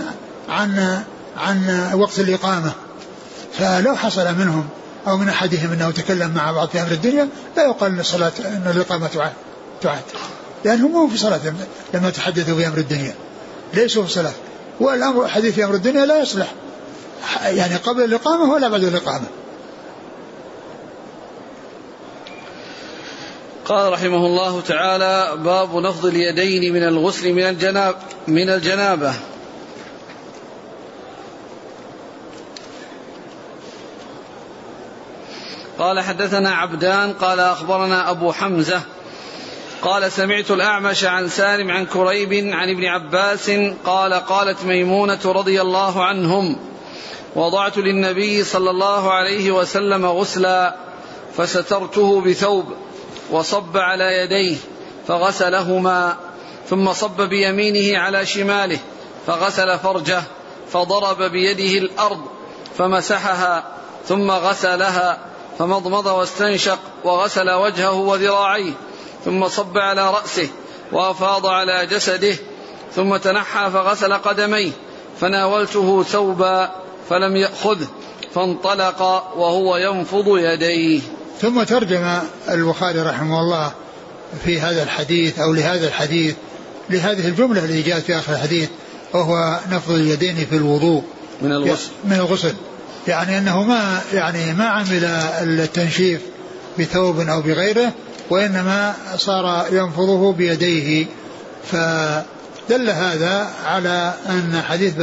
عن عن وقت الإقامة. فلو حصل منهم أو من أحدهم أنه تكلم مع بعض في أمر الدنيا لا يقال أن الصلاة أن الإقامة تعاد تعاد. لأنهم هم في صلاة لما تحدثوا في أمر الدنيا. ليسوا في صلاة. والأمر حديث في أمر الدنيا لا يصلح. يعني قبل الإقامة ولا بعد الإقامة. قال رحمه الله تعالى باب نفض اليدين من الغسل من الجناب من الجنابة. قال حدثنا عبدان قال أخبرنا أبو حمزة قال سمعت الأعمش عن سالم عن كريب عن ابن عباس قال قالت ميمونة رضي الله عنهم وضعت للنبي صلى الله عليه وسلم غسلا فسترته بثوب. وصب على يديه فغسلهما ثم صب بيمينه على شماله فغسل فرجه فضرب بيده الأرض فمسحها ثم غسلها فمضمض واستنشق وغسل وجهه وذراعيه ثم صب على رأسه وأفاض على جسده ثم تنحى فغسل قدميه فناولته ثوبا فلم يأخذه فانطلق وهو ينفض يديه. ثم ترجم البخاري رحمه الله في هذا الحديث أو لهذا الحديث لهذه الجملة التي جاءت في آخر الحديث وهو نفض اليدين في الوضوء. من الغسل. من الغسل. يعني أنه ما يعني ما عمل التنشيف بثوب أو بغيره وإنما صار ينفضه بيديه. فدل هذا على أن حديث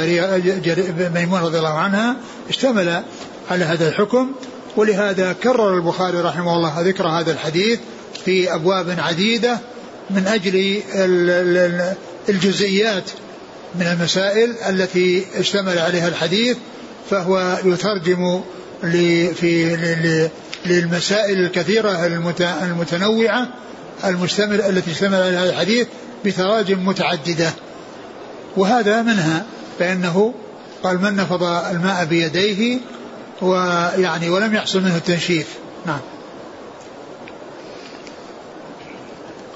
ميمون رضي الله عنها اشتمل على هذا الحكم ولهذا كرر البخاري رحمه الله ذكر هذا الحديث في أبواب عديدة من أجل الجزئيات من المسائل التي اشتمل عليها الحديث فهو يترجم في للمسائل الكثيرة المتنوعة المشتمل التي اشتمل عليها الحديث بتراجم متعددة. وهذا منها فإنه قال من نفض الماء بيديه ويعني ولم يحصل منه التنشيف. نعم.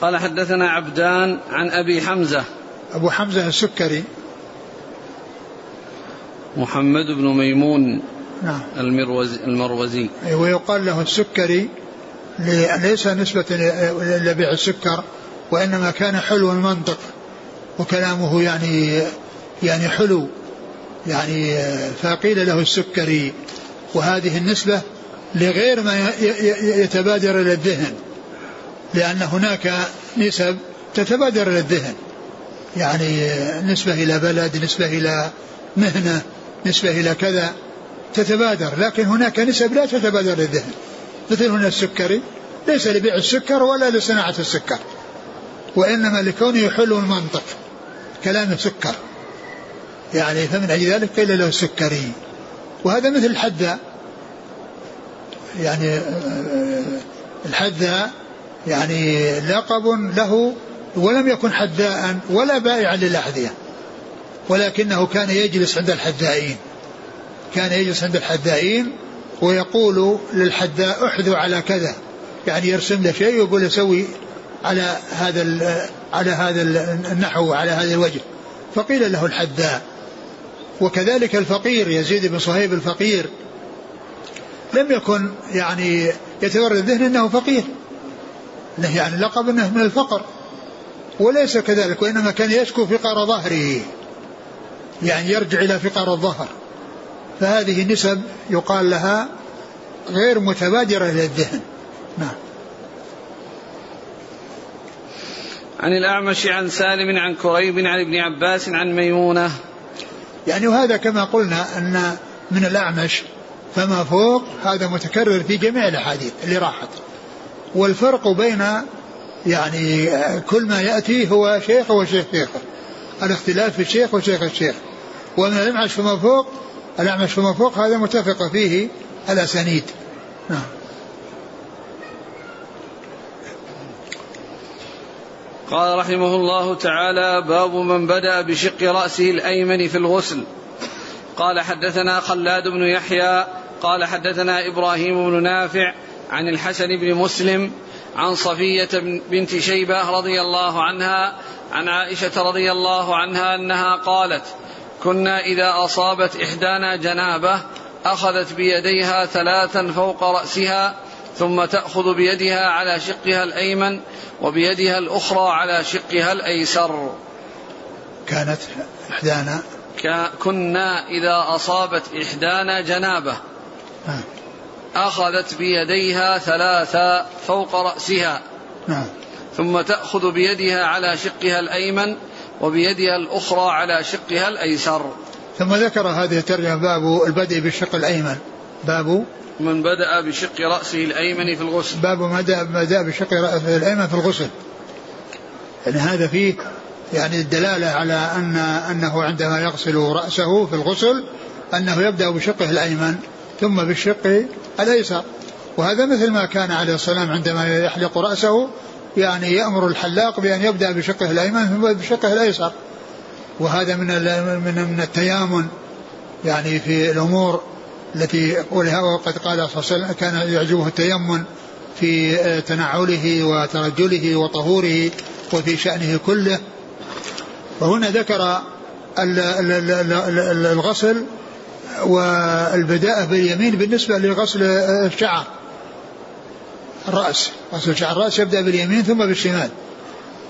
قال حدثنا عبدان عن أبي حمزة. أبو حمزة السكري. محمد بن ميمون نعم. المروزي, المروزي. ويقال له السكري ليس نسبة لبيع السكر وإنما كان حلو المنطق وكلامه يعني يعني حلو. يعني فقيل له السكري. وهذه النسبة لغير ما يتبادر إلى الذهن لأن هناك نسب تتبادر إلى الذهن. يعني نسبة إلى بلد نسبة إلى مهنة نسبة إلى كذا تتبادر لكن هناك نسب لا تتبادر للذهن مثل هنا السكري ليس لبيع السكر ولا لصناعة السكر وإنما لكونه يحل المنطق كلام سكر يعني فمن أجل ذلك قيل له السكري. وهذا مثل الحذاء يعني الحذاء يعني لقب له ولم يكن حداء ولا بائعا للأحذية ولكنه كان يجلس عند الحدائين. كان يجلس عند الحدائين ويقول للحداء احذو على كذا. يعني يرسم له شيء ويقول سوي على هذا على هذا النحو وعلى هذا الوجه. فقيل له الحداء. وكذلك الفقير يزيد بن صهيب الفقير لم يكن يعني يتورد الذهن إنه فقير إنه يعني لقب إنه من الفقر وليس كذلك وإنما كان يشكو فقر ظهره يعني يرجع إلى فقر الظهر فهذه نسب يقال لها غير متبادرة إلى الذهن نعم. عن الأعمش عن سالم عن كريب عن ابن عباس عن ميمونة يعني وهذا كما قلنا أن من الأعمش فما فوق هذا متكرر في جميع الأحاديث اللي راحت. والفرق بين يعني كل ما يأتي هو شيخ وشيخ شيخه الاختلاف في الشيخ وشيخ الشيخ. ومن الأعمش فما فوق الأعمش فما فوق هذا متفق فيه الأسانيد. نعم. قال رحمه الله تعالى باب من بدا بشق رأسه الأيمن في الغسل. قال حدثنا خلاد بن يحيى قال حدثنا إبراهيم بن نافع عن الحسن بن مسلم عن صفية بنت شيبة رضي الله عنها عن عائشة رضي الله عنها أنها قالت كنا إذا أصابت إحدانا جنابة أخذت بيديها ثلاثا فوق رأسها ثم تأخذ بيدها على شقها الأيمن وبيدها الأخرى على شقها الأيسر. كانت إحدانا. كنا إذا أصابت إحدانا جنابة. نعم. أخذت بيديها ثلاثا فوق رأسها. نعم. ثم تأخذ بيدها على شقها الأيمن وبيدها الأخرى على شقها الأيسر. ثم ذكر هذه الترجمة باب البدء بالشق الأيمن. باب من بدأ بشق رأسه الأيمن في الغسل. باب ما بدأ بشق رأسه الأيمن في الغسل. يعني هذا فيه يعني الدلالة على أن أنه عندما يغسل رأسه في الغسل أنه يبدأ بشقه الأيمن ثم بالشق الأيسر. وهذا مثل ما كان عليه السلام عندما يحلق رأسه يعني يأمر الحلاق بأن يبدأ بشقه الأيمن ثم بشقه الأيسر. وهذا من من من التيامن يعني في الأمور التي ولها وقد قال صلى الله عليه وسلم كان يعجبه التيمن في تنعله وترجله وطهوره وفي شأنه كله. وهنا ذكر الغسل والبداءة باليمين بالنسبة لغسل الشعر. الرأس. غسل شعر الرأس يبدأ باليمين ثم بالشمال.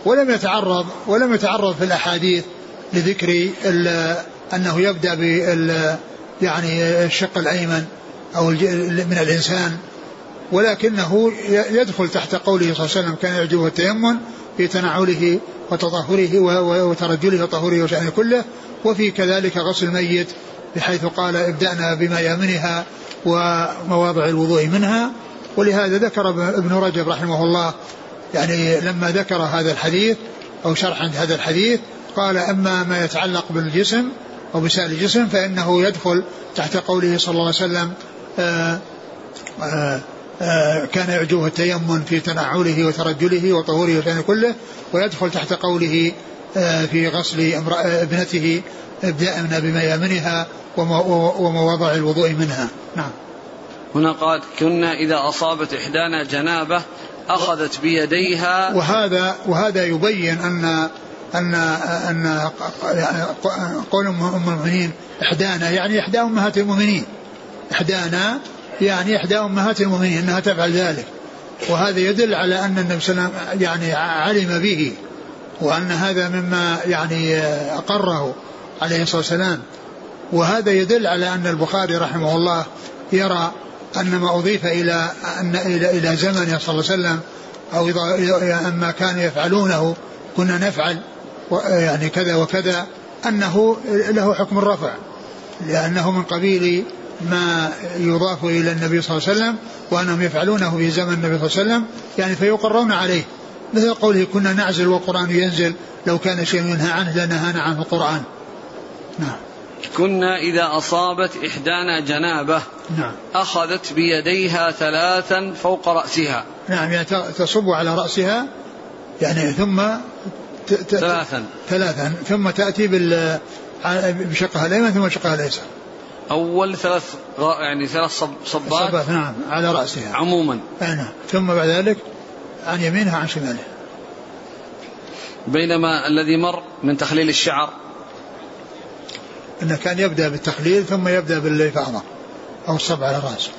ولم يتعرض ولم يتعرض في الأحاديث لذكر أنه يبدأ بال يعني الشق الأيمن أو من الإنسان ولكنه يدخل تحت قوله صلى الله عليه وسلم كان يعجبه التيمم في تنعله وتطهره وترجله وطهوره وشأنه كله وفي كذلك غسل الميت بحيث قال ابدأنا بما يمنها ومواضع الوضوء منها. ولهذا ذكر ابن رجب رحمه الله يعني لما ذكر هذا الحديث أو شرح عند هذا الحديث قال أما ما يتعلق بالجسم أو بسائل الجسم فإنه يدخل تحت قوله صلى الله عليه وسلم آآ آه، آآ آه، آآ كان يعجبه التيمم في تنعله وترجله وطهوره وشأنه كله ويدخل تحت قوله آه، في غسل ابنته ابدأنا بميامنها ومواضع الوضوء منها. نعم. هنا قال كنا إذا أصابت إحدانا جنابة أخذت بيديها. وهذا وهذا يبين أن أن أن قول أم المؤمنين إحدانا يعني إحدى أمهات المؤمنين. إحدانا يعني إحدى أمهات المؤمنين أنها تفعل ذلك. وهذا يدل على أن النبي صلى الله عليه وسلم يعني علم به وأن هذا مما يعني أقره عليه الصلاة والسلام. وهذا يدل على أن البخاري رحمه الله يرى أن ما أضيف إلى أن إلى إلى زمنه صلى الله عليه وسلم أو أما كانوا يفعلونه كنا نفعل. يعني كذا وكذا أنه له حكم الرفع لأنه من قبيل ما يضاف إلى النبي صلى الله عليه وسلم وأنهم يفعلونه في زمن النبي صلى الله عليه وسلم يعني فيقرون عليه. مثل قوله كنا نعزل والقرآن ينزل لو كان شيء ينهى عنه لنهانا عنه القرآن. نعم. كنا إذا أصابت إحدانا جنابة نعم. أخذت بيديها ثلاثا فوق رأسها. نعم يعني تصب على رأسها يعني ثم ثلاثا. ثلاثا. ثم تأتي بال بشقها الأيمن ثم شقها الأيسر أول ثلاث يعني ثلاث صب صبات صبات نعم على رأسها. عموما. نعم. ثم بعد ذلك عن يمينها عن شماله بينما الذي مر من تخليل الشعر. أنه كان يبدأ بالتخليل ثم يبدأ بالإفاضة أو الصب على الرأس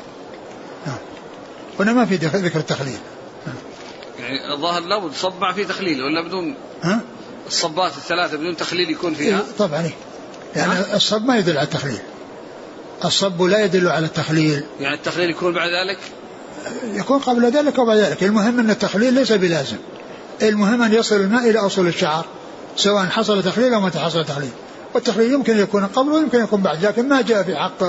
نعم. هنا ما في ذكر التخليل. يعني الظاهر لابد صبع في تخليل ولا بدون ها؟ الصبات الثلاثة بدون تخليل يكون فيها؟ إيه طبعا إيه؟ يعني الصب ما يدل على التخليل. الصب لا يدل على التخليل. يعني التخليل يكون بعد ذلك؟ يكون قبل ذلك وبعد ذلك. المهم أن التخليل ليس بلازم. المهم أن يصل الماء إلى أصول الشعر سواء حصل تخليل أو ما حصل تخليل. والتخليل يمكن يكون قبل ويمكن يكون بعد لكن ما جاء في حق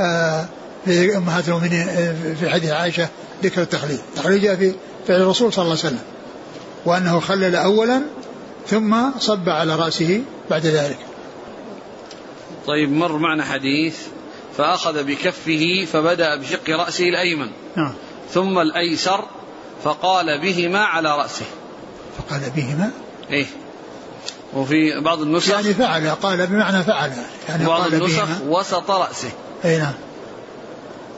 آه، في أمهات المؤمنين آه، في حديث عائشة ذكر التخليل. التخليل جاء في فعل الرسول صلى الله عليه وسلم وأنه خلل أولا ثم صب على رأسه بعد ذلك. طيب مر معنا حديث فأخذ بكفه فبدأ بشق رأسه الأيمن. نعم. ثم الأيسر فقال بهما على رأسه. فقال بهما؟ إيه. وفي بعض النسخ يعني فعل قال بمعنى فعل يعني بعض قال النسخ بهما. وسط رأسه. أي نعم.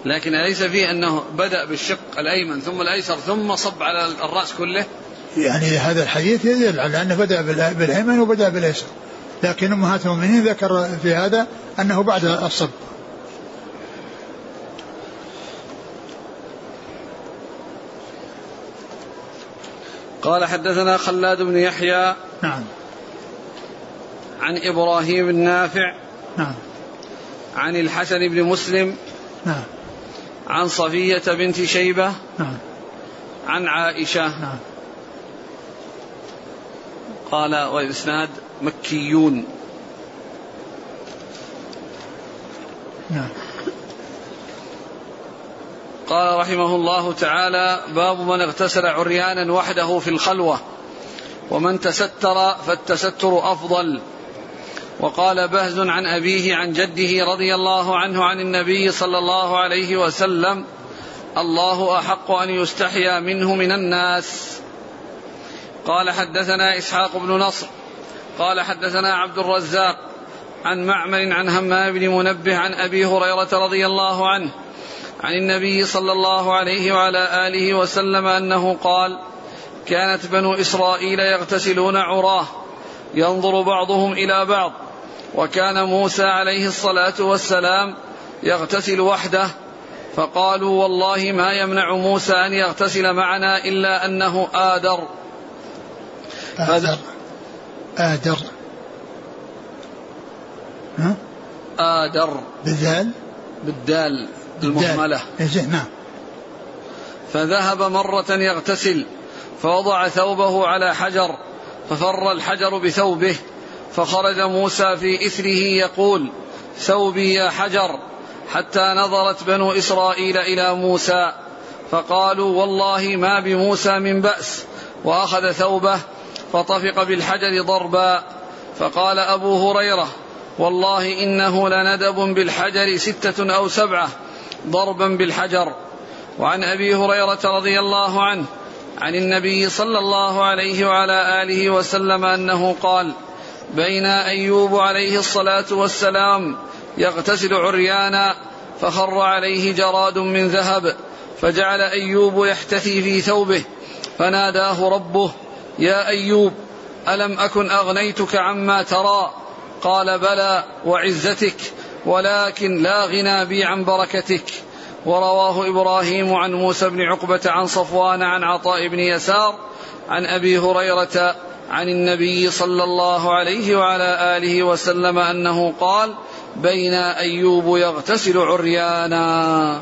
لكن أليس فيه أنه بدأ بالشق الأيمن ثم الأيسر ثم صب على الرأس كله؟ يعني هذا الحديث يدل على أنه بدأ بالأيمن وبدأ بالأيسر. لكن أمهات المؤمنين ذكر في هذا أنه بعد الصب. قال حدثنا خلاد بن يحيى نعم. عن إبراهيم النافع نعم. عن الحسن بن مسلم نعم. عن صفية بنت شيبة نعم. عن عائشة. نعم. قال والإسناد مكيون. نعم. قال رحمه الله تعالى باب من اغتسل عريانا وحده في الخلوة ومن تستر فالتستر أفضل. وقال بهز عن أبيه عن جده رضي الله عنه عن النبي صلى الله عليه وسلم الله أحق أن يستحيا منه من الناس. قال حدثنا إسحاق بن نصر قال حدثنا عبد الرزاق عن معمر عن همام بن منبه عن أبي هريرة رضي الله عنه عن النبي صلى الله عليه وعلى آله وسلم أنه قال كانت بنو إسرائيل يغتسلون عراه ينظر بعضهم إلى بعض وكان موسى عليه الصلاة والسلام يغتسل وحده فقالوا والله ما يمنع موسى أن يغتسل معنا إلا أنه آدر. آدر. آدر. ها؟ آدر. بالذال؟ بالدال المهملة. إيه، نعم. فذهب مرة يغتسل فوضع ثوبه على حجر ففر الحجر بثوبه فخرج موسى في إثره يقول ثوبي يا حجر. حتى نظرت بنو إسرائيل إلى موسى فقالوا والله ما بموسى من بأس. وأخذ ثوبه فطفق بالحجر ضربا. فقال أبو هريرة والله إنه لندب بالحجر ستة أو سبعة ضربا بالحجر. وعن أبي هريرة رضي الله عنه عن النبي صلى الله عليه وعلى آله وسلم أنه قال بين أيوب عليه الصلاة والسلام يغتسل عريانا فخر عليه جراد من ذهب فجعل أيوب يحتثي في ثوبه فناداه ربه يا أيوب ألم أكن أغنيتك عما ترى؟ قال بلى وعزتك ولكن لا غنى بي عن بركتك. ورواه إبراهيم عن موسى بن عقبة عن صفوان عن عطاء بن يسار عن أبي هريرة عن النبي صلى الله عليه وعلى آله وسلم أنه قال بين أيوب يغتسل عريانا.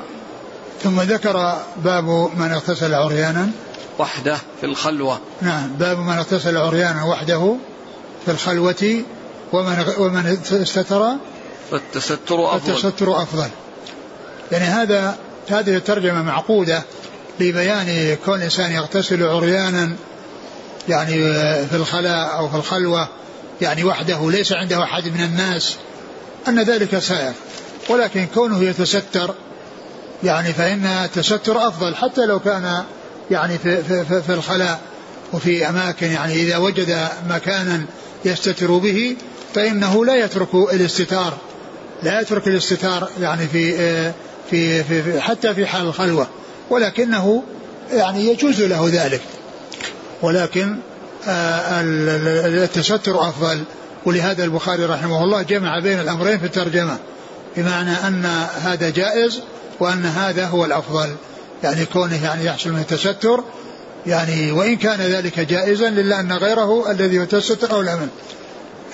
ثم ذكر باب من اغتسل عريانا. وحده في الخلوة. نعم باب من اغتسل عريانا وحده في الخلوة ومن ومن استتر فالتستر أفضل. التستر أفضل. يعني هذا هذه الترجمة معقودة لبيان كون الإنسان يغتسل عريانا يعني في الخلاء أو في الخلوة يعني وحده ليس عنده أحد من الناس أن ذلك سائر. ولكن كونه يتستر يعني فإن التستر أفضل حتى لو كان يعني في, في, في, في الخلاء وفي أماكن يعني إذا وجد مكانا يستتر به فإنه لا يترك الاستتار لا يترك الاستتار يعني في في, في, في حتى في حال الخلوة. ولكنه يعني يجوز له ذلك. ولكن آه، التستر أفضل. ولهذا البخاري رحمه الله جمع بين الأمرين في الترجمة بمعنى أن هذا جائز وأن هذا هو الأفضل. يعني كونه يعني يحصل من التستر يعني وإن كان ذلك جائزا إلا أن غيره الذي هو التستر أولى منه.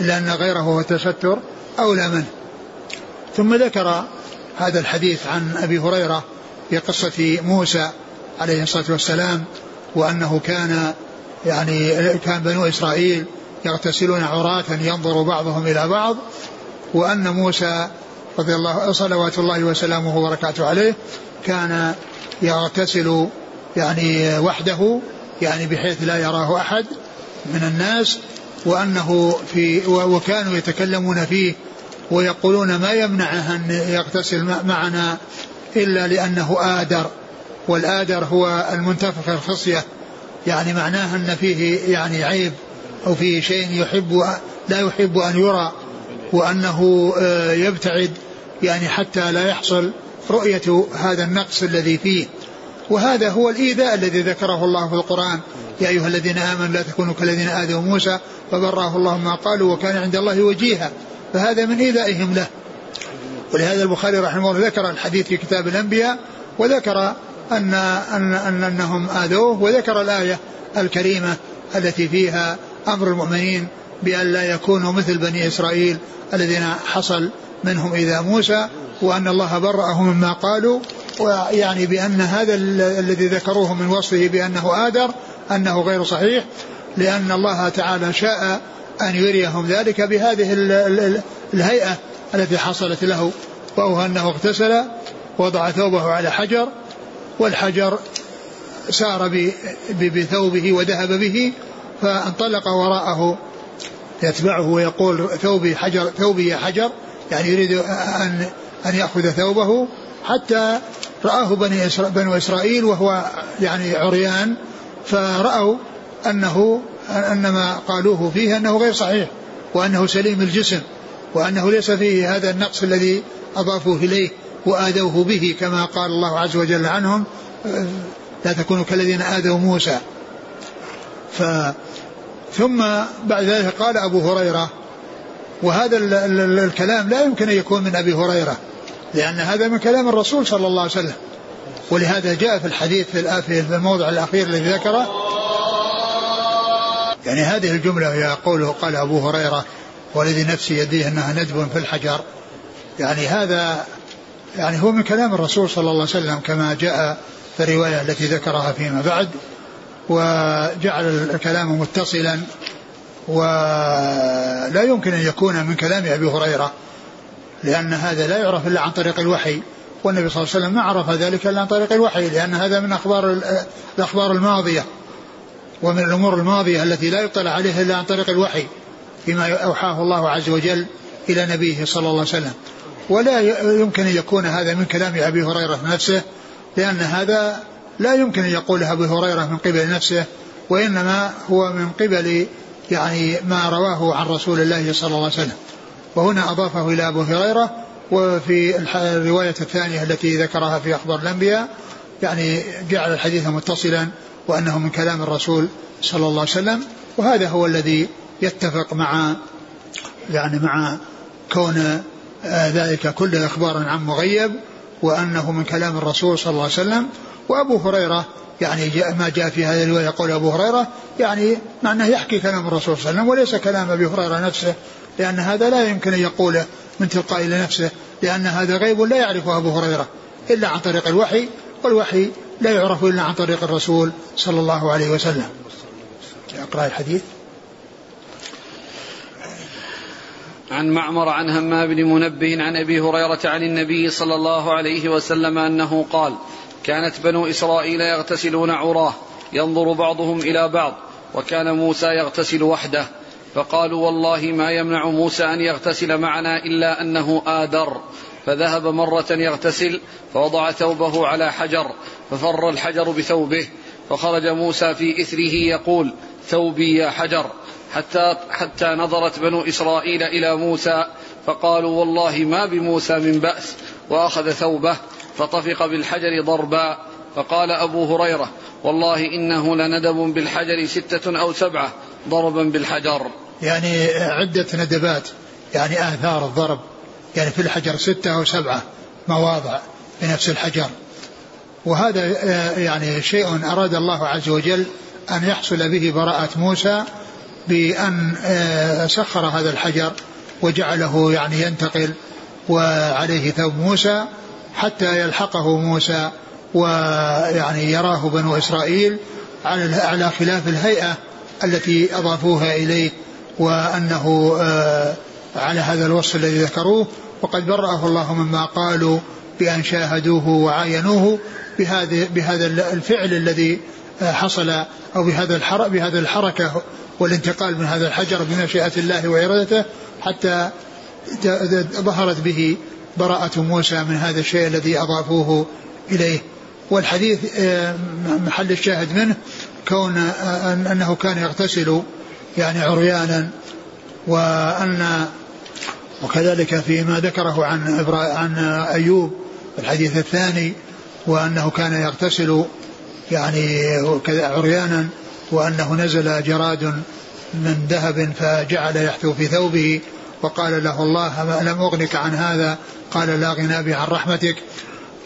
إلا أن غيره هو التستر أولى منه. ثم ذكر هذا الحديث عن أبي هريرة في قصة موسى عليه الصلاة والسلام وأنه كان يعني كان بنو إسرائيل يغتسلون عراة ينظر بعضهم إلى بعض وأن موسى رضي الله صلوات الله وسلامه وبركاته عليه كان يغتسل يعني وحده يعني بحيث لا يراه أحد من الناس وأنه في وكانوا يتكلمون فيه ويقولون ما يمنعه أن يغتسل معنا إلا لأنه آدر والآدر هو المنتفخ الخصية. يعني معناه أن فيه يعني عيب أو فيه شيء يحب لا يحب أن يرى وأنه آه، يبتعد يعني حتى لا يحصل رؤية هذا النقص الذي فيه. وهذا هو الإيذاء الذي ذكره الله في القرآن. يا أيها الذين آمنوا لا تكونوا كالذين آذوا موسى فبراه الله ما قالوا وكان عند الله وجيها. فهذا من إيذائهم له. ولهذا البخاري رحمه الله ذكر الحديث في كتاب الأنبياء وذكر أن, أن, أن أنهم آذوه وذكر الآية الكريمة التي فيها أمر المؤمنين بأن لا يكونوا مثل بني إسرائيل الذين حصل منهم إذا موسى وأن الله برأه مما قالوا ويعني بأن هذا الذي ذكروه من وصفه بأنه آدر أنه غير صحيح لأن الله تعالى شاء أن يريهم ذلك بهذه الهيئة التي حصلت له وهو أنه اغتسل وضع ثوبه على حجر والحجر سار بثوبه وذهب به فانطلق وراءه. يتبعه ويقول ثوبي حجر ثوبي يا حجر يعني يريد أن أن يأخذ ثوبه حتى رآه بني بنو إسرائيل وهو يعني عريان فرأوا أنه أن ما قالوه فيه أنه غير صحيح وأنه سليم الجسم وأنه ليس فيه هذا النقص الذي أضافوه إليه. وآذوه به كما قال الله عز وجل عنهم لا تكونوا كالذين آذوا موسى. ف ثم بعد ذلك قال أبو هريرة وهذا الكلام لا يمكن أن يكون من أبي هريرة لأن هذا من كلام الرسول صلى الله عليه وسلم. ولهذا جاء في الحديث في الموضع الأخير الذي ذكره. يعني هذه الجملة يقوله قال أبو هريرة والذي نفسي يديه أنها ندب في الحجر. يعني هذا يعني هو من كلام الرسول صلى الله عليه وسلم كما جاء في الرواية التي ذكرها فيما بعد وجعل الكلام متصلا ولا يمكن أن يكون من كلام أبي هريرة لأن هذا لا يعرف إلا عن طريق الوحي والنبي صلى الله عليه وسلم ما عرف ذلك إلا عن طريق الوحي لأن هذا من أخبار الأخبار الماضية ومن الأمور الماضية التي لا يطلع عليها إلا عن طريق الوحي فيما أوحاه الله عز وجل إلى نبيه صلى الله عليه وسلم. ولا يمكن أن يكون هذا من كلام أبي هريرة نفسه لأن هذا لا يمكن أن يقوله أبو هريرة من قبل نفسه وإنما هو من قبل يعني ما رواه عن رسول الله صلى الله عليه وسلم. وهنا أضافه إلى أبو هريرة وفي الرواية الثانية التي ذكرها في أخبار الأنبياء يعني جعل الحديث متصلا وأنه من كلام الرسول صلى الله عليه وسلم وهذا هو الذي يتفق مع يعني مع كون ذلك كله إخبارا عن مغيب وأنه من كلام الرسول صلى الله عليه وسلم. وأبو هريرة يعني جاء ما جاء في هذه الرواية يقول أبو هريرة يعني معناه يحكي كلام الرسول صلى الله عليه وسلم وليس كلام أبي هريرة نفسه لأن هذا لا يمكن أن يقوله من تلقاء لنفسه لأن هذا غيب لا يعرفه أبو هريرة إلا عن طريق الوحي والوحي لا يعرف إلا عن طريق الرسول صلى الله عليه وسلم. أقرأ الحديث. عن معمر عن همام بن منبه عن أبي هريرة عن النبي صلى الله عليه وسلم أنه قال كانت بنو إسرائيل يغتسلون عراه ينظر بعضهم إلى بعض وكان موسى يغتسل وحده فقالوا والله ما يمنع موسى أن يغتسل معنا إلا أنه آدر فذهب مرة يغتسل فوضع ثوبه على حجر ففر الحجر بثوبه فخرج موسى في إثره يقول ثوبي يا حجر. حتى حتى نظرت بنو إسرائيل إلى موسى فقالوا والله ما بموسى من بأس وأخذ ثوبه فطفق بالحجر ضربا. فقال أبو هريرة والله إنه لندب بالحجر ستة أو سبعة ضربا بالحجر. يعني عدة ندبات يعني آثار الضرب يعني في الحجر ستة أو سبعة مواضع في نفس الحجر. وهذا يعني شيء أراد الله عز وجل أن يحصل به براءة موسى بأن سخر هذا الحجر وجعله يعني ينتقل وعليه ثوب موسى حتى يلحقه موسى ويعني يراه بنو إسرائيل على على خلاف الهيئة التي أضافوها إليه وأنه آه، على هذا الوصف الذي ذكروه. وقد برأه الله مما قالوا بأن شاهدوه وعاينوه بهذا بهذا الفعل الذي آه، حصل أو بهذا بهذا الحركة والانتقال من هذا الحجر بمشيئة الله وإرادته حتى ظهرت به براءة موسى من هذا الشيء الذي أضافوه إليه. والحديث آه، محل الشاهد منه كون آه، أنه كان يغتسل يعني عريانا وأن وكذلك فيما ذكره عن عن أيوب الحديث الثاني وأنه كان يغتسل يعني عريانا وأنه نزل جراد من ذهب فجعل يحثو في ثوبه وقال له الله لم أغنك عن هذا؟ قال لا غنى بي عن رحمتك.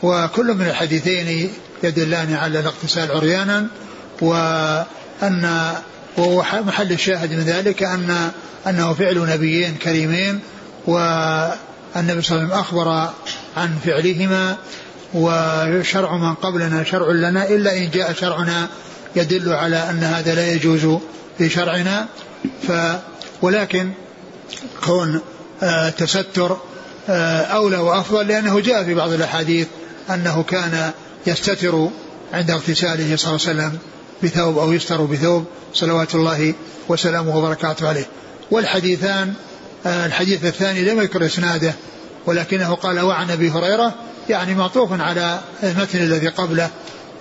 وكل من الحديثين يدلان على الاغتسال عريانا وأن ومحل الشاهد من ذلك أن أنه فعل نبيين كريمين والنبي صلى الله عليه وسلم أخبر عن فعلهما وشرع من قبلنا شرع لنا إلا إن جاء شرعنا يدل على أن هذا لا يجوز في شرعنا. ف ولكن كون آه، تستر آه، أولى وأفضل لأنه جاء في بعض الأحاديث أنه كان يستتر عند اغتساله صلى الله عليه وسلم بثوب أو يستر بثوب صلوات الله وسلامه وبركاته عليه. والحديثان آه، الحديث الثاني لم يذكر إسناده ولكنه قال وعن أبي هريرة يعني معطوف على المتن الذي قبله.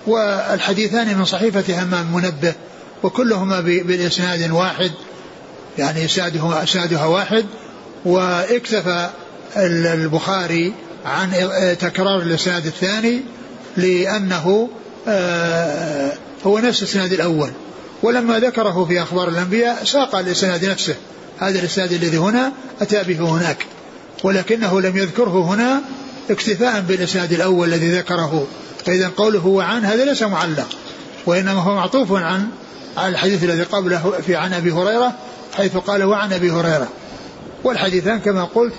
والحديثان من صحيفة همام منبه وكلهما بالإسناد واحد يعني إسنادها إسنادها واحد. واكتفى البخاري عن تكرار الإسناد الثاني لأنه آه، هو نفس الإسناد الأول. ولما ذكره في أخبار الأنبياء ساق الإسناد نفسه. هذا الإسناد الذي هنا أتى به هناك. ولكنه لم يذكره هنا اكتفاء بالإسناد الأول الذي ذكره. فإذا قوله وعن هذا ليس معلق وإنما هو معطوف عن الحديث الذي قبله في عن أبي هريرة حيث قال وعن أبي هريرة. والحديثان كما قلت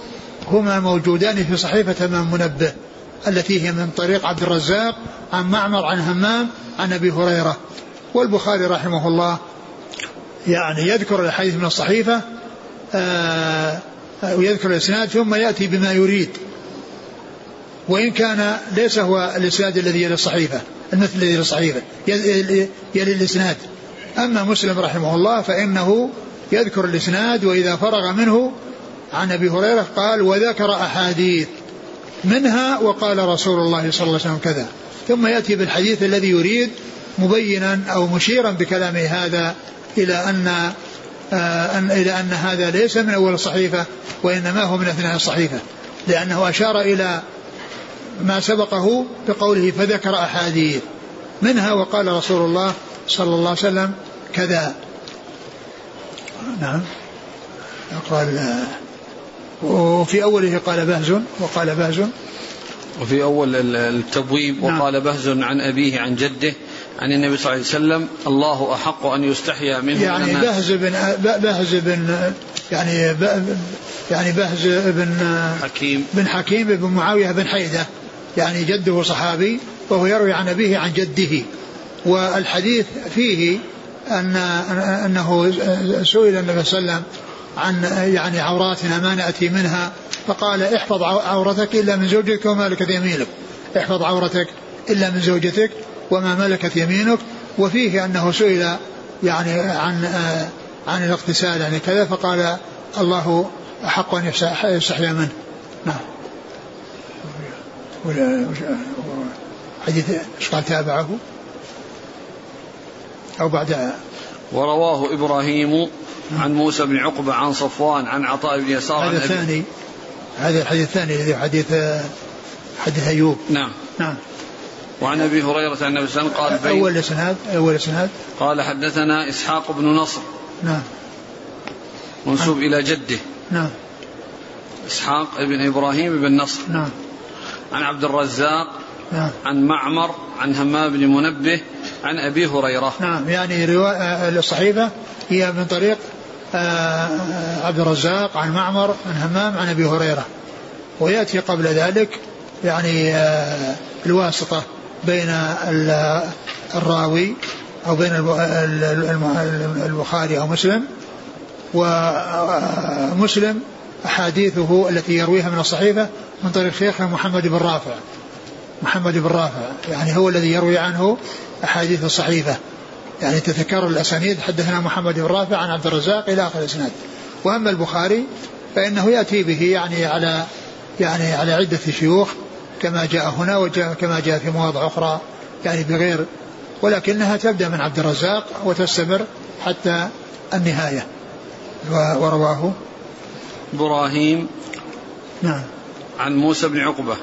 هما موجودان في صحيفة من منبه التي هي من طريق عبد الرزاق عن معمر عن همام عن أبي هريرة. والبخاري رحمه الله يعني يذكر الحديث من الصحيفة آه ويذكر الإسناد ثم يأتي بما يريد. وإن كان ليس هو الإسناد الذي يلي الصحيفة المثل الذي يلي الصحيفة يلي الإسناد. أما مسلم رحمه الله فإنه يذكر الإسناد وإذا فرغ منه عن أبي هريرة قال وذكر أحاديث منها وقال رسول الله صلى الله عليه وسلم كذا ثم يأتي بالحديث الذي يريد مبينا أو مشيرا بكلامه هذا إلى أن آه أن إلى أن هذا ليس من أول الصحيفة وإنما هو من أثناء الصحيفة لأنه أشار إلى ما سبقه بقوله فذكر أحاديث. منها وقال رسول الله صلى الله عليه وسلم كذا. نعم. قال وفي أوله قال بهز وقال بهز. وفي أول التبويب نعم. وقال بهز عن أبيه عن جده عن النبي صلى الله عليه وسلم الله أحق أن يستحيا منه يعني بهز بن بهز بن يعني يعني بهز بن حكيم. بن حكيم بن معاوية بن حيدة. يعني جده صحابي وهو يروي عن أبيه عن جده. والحديث فيه أن أنه سئل النبي صلى الله عليه وسلم عن يعني عوراتنا ما نأتي منها؟ فقال احفظ عورتك إلا من زوجك وما ملكت يمينك. احفظ عورتك إلا من زوجتك وما ملكت يمينك. وفيه أنه سئل يعني عن عن الاغتسال يعني كذا فقال الله أحق أن يستحيا منه. نعم. حديث إيش قال تابعه؟ أو بعد ورواه إبراهيم عن موسى بن عقبة عن صفوان عن عطاء بن يسار هذا الثاني. هذا الحديث الثاني الذي حديث حديث أيوب. نعم. نعم. وعن أبي هريرة عن النبي صلى الله عليه وسلم قال أول اسناد أول إسناد. قال حدثنا إسحاق بن نصر. نعم. منسوب نعم. إلى جده. نعم. إسحاق بن إبراهيم بن نصر. نعم. عن عبد الرزاق نعم. عن معمر عن همام بن منبه عن أبي هريرة. نعم يعني رواية الصحيفة هي من طريق آه، عبد الرزاق عن معمر عن همام عن أبي هريرة. ويأتي قبل ذلك يعني آه، الواسطة بين الراوي أو بين البخاري أو مسلم ومسلم أحاديثه التي يرويها من الصحيفة من طريق شيخه محمد بن رافع. محمد بن رافع يعني هو الذي يروي عنه أحاديث الصحيفة. يعني تتكرر الأسانيد حدثنا محمد بن رافع عن عبد الرزاق إلى آخر الإسناد. وأما البخاري فإنه يأتي به يعني على يعني على عدة شيوخ كما جاء هنا وجاء كما جاء في مواضع أخرى يعني بغير ولكنها تبدأ من عبد الرزاق وتستمر حتى النهاية. ورواه إبراهيم نعم. عن موسى بن عقبة.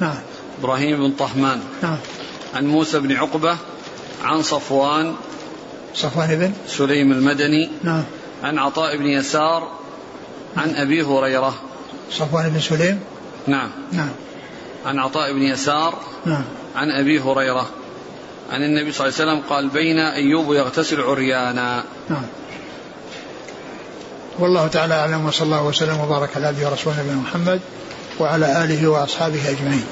نعم. إبراهيم بن طهمان. نعم. عن موسى بن عقبة عن صفوان صفوان بن سليم المدني. نعم. عن عطاء بن يسار عن أبي هريرة. صفوان بن سليم. نعم. نعم. عن عطاء بن يسار نعم. عن أبي هريرة. عن النبي صلى الله عليه وسلم قال بين أيوب يغتسل عريانا. نعم. والله تعالى أعلم وصلى الله وسلم وبارك على عبده ورسوله نبينا محمد وعلى آله وأصحابه أجمعين.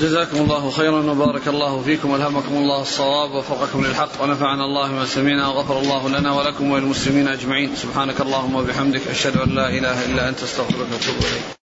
جزاكم الله خيرا وبارك الله فيكم وألهمكم الله الصواب ووفقكم للحق ونفعنا الله ما سمعنا وغفر الله لنا ولكم وللمسلمين أجمعين سبحانك اللهم وبحمدك أشهد أن لا إله إلا أنت أستغفرك وأتوب إليك